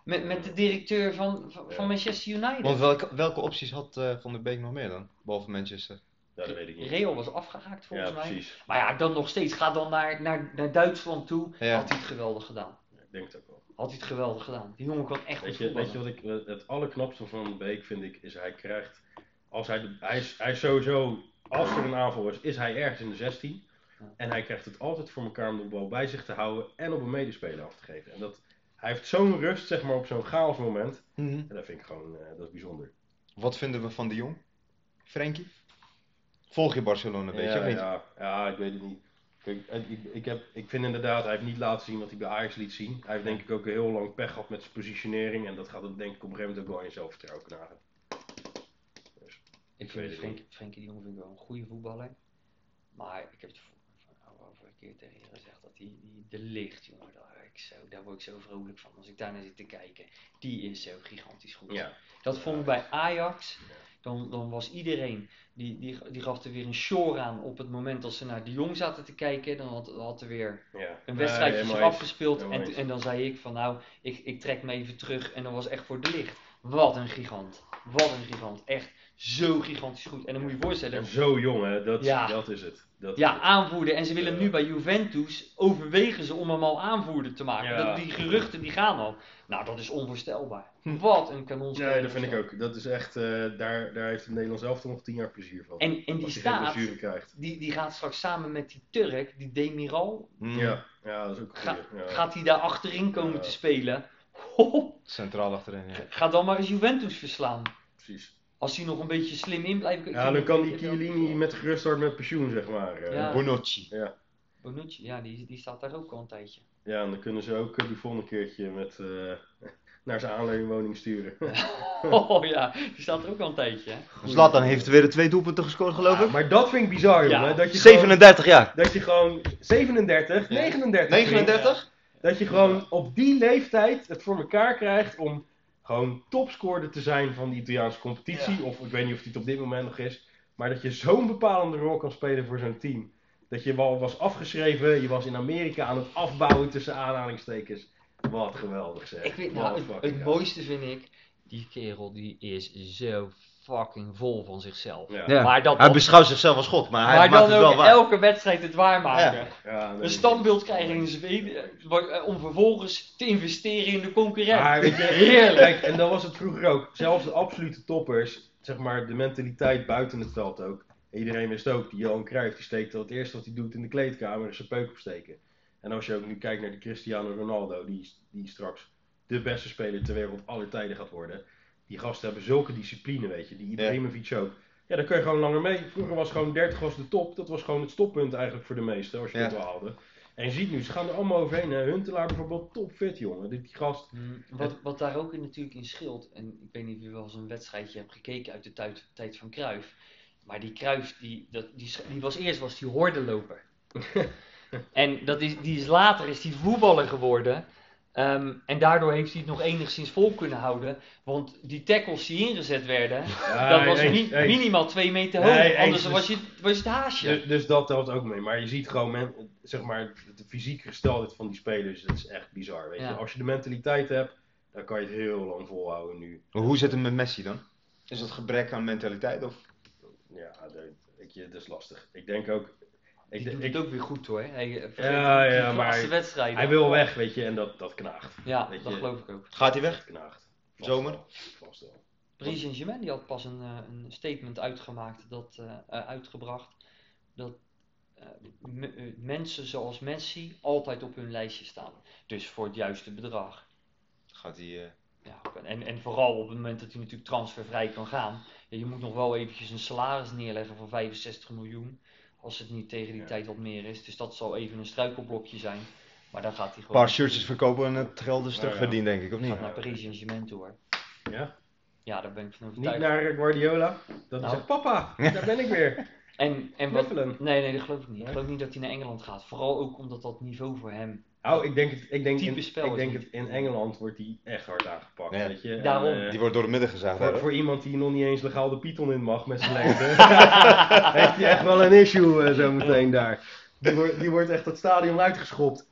met, met de directeur van, van. Manchester United. Want welke, welke opties had eh, Van de Beek nog meer dan? Behalve Manchester. Ja, dat weet ik niet. Real was afgehaakt volgens Ja, mij. precies. Maar ja, dan nog steeds, ga dan naar, naar, naar Duitsland toe. Ja. Had hij het geweldig gedaan. Ik denk het ook wel. Had hij het geweldig gedaan. Die jongen kan echt goed Weet je, weet je wat ik, het allerknapste van Van de Beek vind ik, is hij krijgt, als hij, de, hij, is, hij is sowieso, als er een aanval is, is hij ergens in de 16. Ja. En hij krijgt het altijd voor elkaar om de bal bij zich te houden en op een medespeler af te geven. En dat, hij heeft zo'n rust, zeg maar, op zo'n chaos moment. En dat vind ik gewoon, eh, dat is bijzonder. Wat vinden we van de Jong? Frenkie? Volg je Barcelona een beetje ja, of niet? ja, ja, ik weet het niet. Kijk, ik, ik, ik, heb, ik vind inderdaad, hij heeft niet laten zien wat hij bij Ajax liet zien. Hij heeft denk ik ook heel lang pech gehad met zijn positionering. En dat gaat het denk ik op een gegeven moment ook wel in zelfvertrouwen knagen. Ik weet vind Frenkie, Frenkie de Jong vind ik wel een goede voetballer. Maar ik heb het een keer tegen je gezegd dat die, die de licht, jongen, daar, word ik zo, daar word ik zo vrolijk van. Als ik daar naar zit te kijken, die is zo gigantisch goed. Ja, Dat vond ik bij Ajax. Dan, dan was iedereen, die, die, die gaf er weer een shore aan op het moment dat ze naar de Jong zaten te kijken. Dan had, had er weer ja. een wedstrijdje afgespeeld. En, en dan zei ik van nou, ik, ik trek me even terug. En dat was echt voor de licht. Wat een gigant. Wat een gigant. Echt zo gigantisch goed. En dan moet je je voorstellen. En zo jong, hè? Dat, Ja. dat is het. Dat is Ja, het. aanvoerder. En ze willen Ja. nu bij Juventus overwegen ze om hem al aanvoerder te maken. Ja. Dat, die geruchten die gaan al. Nou, dat is onvoorstelbaar. Hm. Wat een kanonspeler. Nee, dat vind ik ook. Dat is echt, eh, daar, daar heeft het Nederlands zelf nog tien jaar plezier van. En, en die staat, die, die gaat straks samen met die Turk, die Demiral, Mm, Ja, ja, dat is ook Ga-. Ja. gaat hij daar achterin komen Ja. te spelen. Centraal achterin, ja. ga dan maar eens Juventus verslaan. Precies. Als hij nog een beetje slim in blijft. Ja, dan kan die Chiellini met gerust hart met pensioen, zeg maar. eh. Ja. Bonucci. Bonucci, ja, die, die staat daar ook al een tijdje. Ja, en dan kunnen ze ook eh, die volgende keertje met, eh, naar zijn aanleunwoning sturen. Oh ja, die staat er ook al een tijdje. Hè? Zlatan heeft weer de twee doelpunten gescoord, geloof Ja, ik. maar dat vind ik bizar, Ja. jongen. Dat je, gewoon, 37 jaar. dat je gewoon 37, Ja. 39, 39? Dat je gewoon op die leeftijd het voor elkaar krijgt om gewoon topscorer te zijn van de Italiaanse competitie. Of ik weet niet of die het op dit moment nog is. Maar dat je zo'n bepalende rol kan spelen voor zo'n team. Dat je wel was afgeschreven, je was in Amerika aan het afbouwen tussen aanhalingstekens. Wat geweldig zeg. Ik weet, nou, het, het mooiste vind ik, die kerel die is zo fucking vol van zichzelf. Ja. Ja. Maar dat Hij beschouwt zichzelf als god, maar hij maar maakt dan het wel ook waar. elke wedstrijd het waarmaken. Ja. Een standbeeld krijgen in Zweden, eh, om vervolgens te investeren in de concurrent. Maar weet je, Heerlijk. Kijk, en dat was het vroeger ook. Zelfs de absolute toppers, zeg maar de mentaliteit buiten het veld ook. Iedereen wist ook, die Johan Cruijff die steekt al het eerste wat hij doet in de kleedkamer is zijn peuk opsteken. En als je ook nu kijkt naar die Cristiano Ronaldo, die, die straks de beste speler ter wereld aller tijden gaat worden. Die gasten hebben zulke discipline, weet je. Die Ibrahimovic ook. Ja, daar kun je gewoon langer mee. Vroeger was gewoon 30 was de top. Dat was gewoon het stoppunt eigenlijk voor de meesten, als je wel haalde. En je ziet nu, ze gaan er allemaal overheen. hè. Huntelaar bijvoorbeeld, topfit jongen. Die, die gast. Mm, Wat, wat daar ook in, natuurlijk in scheelt, en ik weet niet of je wel eens een wedstrijdje hebt gekeken uit de tijd, tijd van Cruijff, maar die Cruijff, die, dat, die was eerst was die hordenloper. en dat is, die is later is die voetballer geworden. Ehm, en daardoor heeft hij het nog enigszins vol kunnen houden. Want die tackles die ingezet werden, dat was eens, mi- eens. minimaal twee meter hoog. Nee, anders dus- was je, was je het haasje. Dus, dus dat telt ook mee. Maar je ziet gewoon, men, zeg maar, de fysieke gesteldheid van die spelers, dat is echt bizar. Weet Ja. je. Als je de mentaliteit hebt, dan kan je het heel lang volhouden nu. Maar hoe zit het met Messi dan? Is dat gebrek aan mentaliteit? Of? Ja, dat, weet je, dat is lastig. Ik denk ook, ik, die doet ik, het ook weer goed hoor. Hij, eh, Ja, ja, maar wedstrijden. hij wil weg, weet je, en dat, dat knaagt. Ja, weet dat je. geloof ik ook. Gaat hij weg? Knaagt. Vast Zomer? wel, Vast wel. Paris Saint-Germain die had pas een, eh, een statement uitgemaakt dat, eh, eh, uitgebracht dat me- mensen zoals Messi altijd op hun lijstje staan. Dus voor het juiste bedrag. Gaat hij... Ja, en, en vooral op het moment dat hij natuurlijk transfervrij kan gaan. Ja, je moet nog wel eventjes een salaris neerleggen van 65 miljoen. Als het niet tegen die Ja. tijd wat meer is. Dus dat zal even een struikelblokje zijn. Maar dan gaat hij Een gewoon paar shirtjes verkopen en het geld is Ja, terugverdiend, denk ik, of niet? gaat naar Paris Saint-Germain toe hoor. Ja? Ja, daar ben ik van Niet overtuigd. naar Guardiola. Dat Nou. zegt papa, daar ben ik weer. En, en wat. Nee, nee, dat geloof ik niet. Ik geloof niet dat hij naar Engeland gaat. Vooral ook omdat dat niveau voor hem. Nou, ik denk, het, ik denk, in, spel ik denk het, in Engeland wordt hij echt hard aangepakt, Ja. weet je. En, Daarom. eh, Die wordt door de midden gezaagd. voor, hè? voor iemand die nog niet eens legaal de Python in mag met zijn leven, heeft hij echt wel een issue eh, zo meteen daar. Die wordt, die wordt echt het stadion uitgeschopt.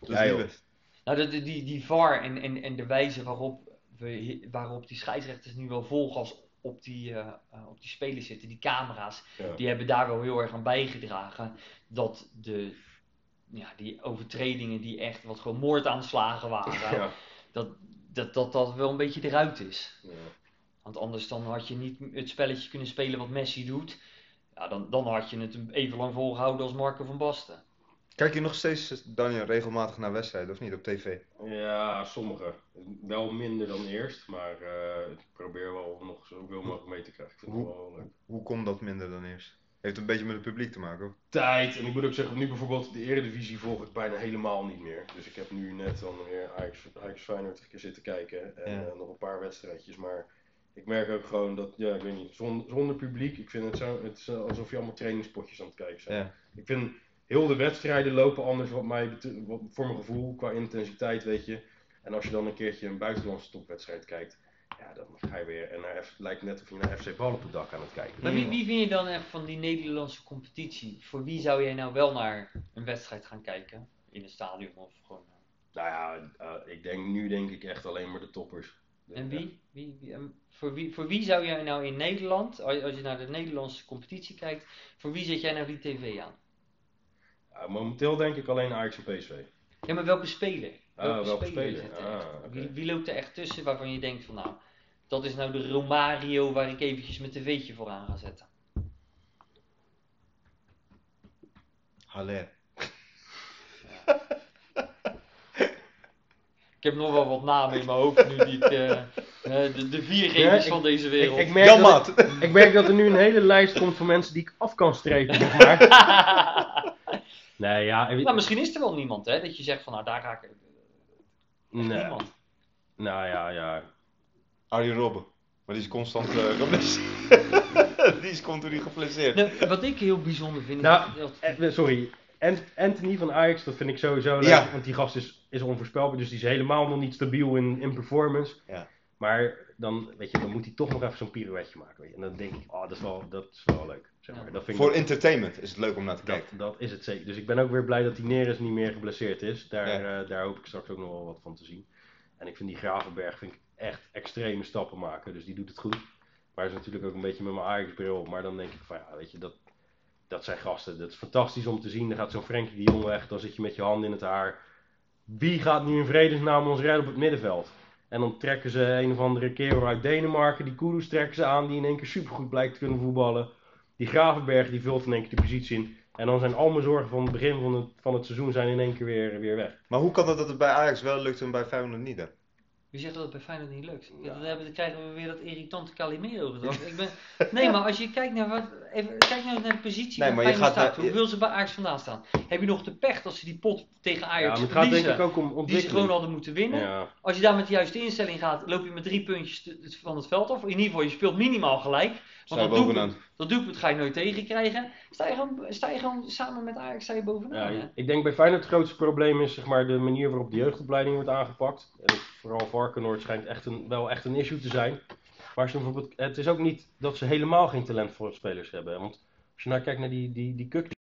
Dat Ja, is niet. Nou, de, de- die, die VAR en, en, en de wijze waarop, we, waarop die scheidsrechters nu wel volgas op die, eh, eh, op die spelers zitten, die camera's, Ja. die hebben daar wel heel erg aan bijgedragen dat de, ja, die overtredingen die echt wat gewoon moordaanslagen waren, Ja. dat, dat, dat dat wel een beetje eruit is. Ja. Want anders dan had je niet het spelletje kunnen spelen wat Messi doet. Ja, dan, dan had je het even lang volgehouden als Marco van Basten. Kijk je nog steeds, Daniel, regelmatig naar wedstrijden, of niet, op tv? Ja, sommige. Wel minder dan eerst, maar eh, ik probeer wel nog zoveel mogelijk mee te krijgen. Ik vind het Hoe- wel leuk. Hoe komt dat minder dan eerst? Heeft een beetje met het publiek te maken, hoor. Tijd. En ik moet ook zeggen, nu bijvoorbeeld de Eredivisie volg ik bijna helemaal niet meer. Dus ik heb nu net dan weer Ajax, Ajax Feyenoord een keer zitten kijken. En Ja. eh, nog een paar wedstrijdjes. Maar ik merk ook gewoon dat, ja, ik weet niet, zonder, zonder publiek. Ik vind het zo, het is alsof je allemaal trainingspotjes aan het kijken bent. Ja. Ik vind heel de wedstrijden lopen anders wat mij, wat, voor mijn gevoel, qua intensiteit, weet je. En als je dan een keertje een buitenlandse topwedstrijd kijkt, ja, dan ga je weer, en naar F, het lijkt net of je naar FC Bal op het dak aan het kijken Maar wie, wie vind je dan echt van die Nederlandse competitie? Voor wie zou jij nou wel naar een wedstrijd gaan kijken? In een stadion of gewoon... eh, Nou ja, eh, ik denk, nu denk ik echt alleen maar de toppers. En wie? wie, wie ehm, voor, wie voor wie zou jij nou in Nederland, als je naar de Nederlandse competitie kijkt, voor wie zet jij nou die tv aan? Momenteel denk ik alleen Ajax en PSV. Ja, maar welke speler? Ah, welke speler? zit er Ah, wie, wie loopt er echt tussen waarvan je denkt van nou, dat is nou de Romario waar ik eventjes mijn tv'tje voor aan ga zetten? Haller. Ik heb nog wel wat namen in mijn hoofd nu die ik, eh, de, de Ja, ik- van deze wereld. Ik, ik, merk dat, ik merk dat er nu een hele lijst komt van mensen die ik af kan strepen, zeg maar. nee, ja. nou, misschien is er wel niemand hè, dat je zegt van nou daar ga ik... nee. Niemand. Nou ja, ja. Arjen Robben. Maar die is constant eh, geblesseerd. die is continu geblesseerd. Nou, wat ik heel bijzonder vind, Nou, dat- Eh, sorry. Ant- Anthony van Ajax, dat vind ik sowieso leuk. Ja. Want die gast is, is onvoorspelbaar. Dus die is helemaal nog niet stabiel in, in performance. Ja. Maar dan, weet je, dan moet hij toch nog even zo'n pirouetje maken. Weet je. En dan denk ik, oh, dat is wel, dat is wel leuk. Zeg maar. Ja. dat vind ik Voor entertainment is het leuk om naar te dat, kijken. dat is het zeker. Dus ik ben ook weer blij dat die Neres niet meer geblesseerd is. Daar, Ja. eh, daar hoop ik straks ook nog wel wat van te zien. En ik vind die Gravenberg vind ik echt extreme stappen maken. Dus die doet het goed. Maar is natuurlijk ook een beetje met mijn Ajax-bril. op. Maar dan denk ik van ja, weet je, dat, dat zijn gasten. Dat is fantastisch om te zien. Dan gaat zo'n Frenkie de Jong weg. Dan zit je met je handen in het haar. Wie gaat nu in vredesnaam ons redden op het middenveld? En dan trekken ze een of andere kerel uit Denemarken. Die Kudus trekken ze aan. Die in één keer supergoed blijkt te kunnen voetballen. Die Gravenberg die vult in één keer de positie in. En dan zijn al mijn zorgen van het begin van het, van het seizoen zijn in één keer weer, weer weg. Maar hoe kan het dat het bij Ajax wel lukt en bij Feyenoord niet? Wie zegt dat het bij Feyenoord niet lukt? Ja. Dan, hebben, dan krijgen we weer dat irritante Calimero gedrag. Ik ben, nee, maar als je kijkt naar, wat, even, kijk nou naar de positie Nee, waar maar je Feyenoord gaat staat. naar- Hoe wil ze bij Ajax vandaan staan? Heb je nog de pech dat ze die pot tegen Ja, Ajax het gaat denk verliezen, ik ook om die ze gewoon hadden moeten winnen? Ja. Als je daar met de juiste instelling gaat, loop je met drie puntjes van het veld af. In ieder geval, je speelt minimaal gelijk. Want dat doelpunt, bovenaan. Dat doelpunt ga je nooit tegenkrijgen. Sta je gewoon, gewoon samen met Ajax sta je bovenaan. Ja, ik denk bij Feyenoord het grootste probleem is zeg maar, de manier waarop de jeugdopleiding wordt aangepakt. En vooral Varkenoord schijnt echt een, wel echt een issue te zijn. Maar je bijvoorbeeld, het is ook niet dat ze helemaal geen talentvolle spelers hebben. Want als je nou kijkt naar die, die, die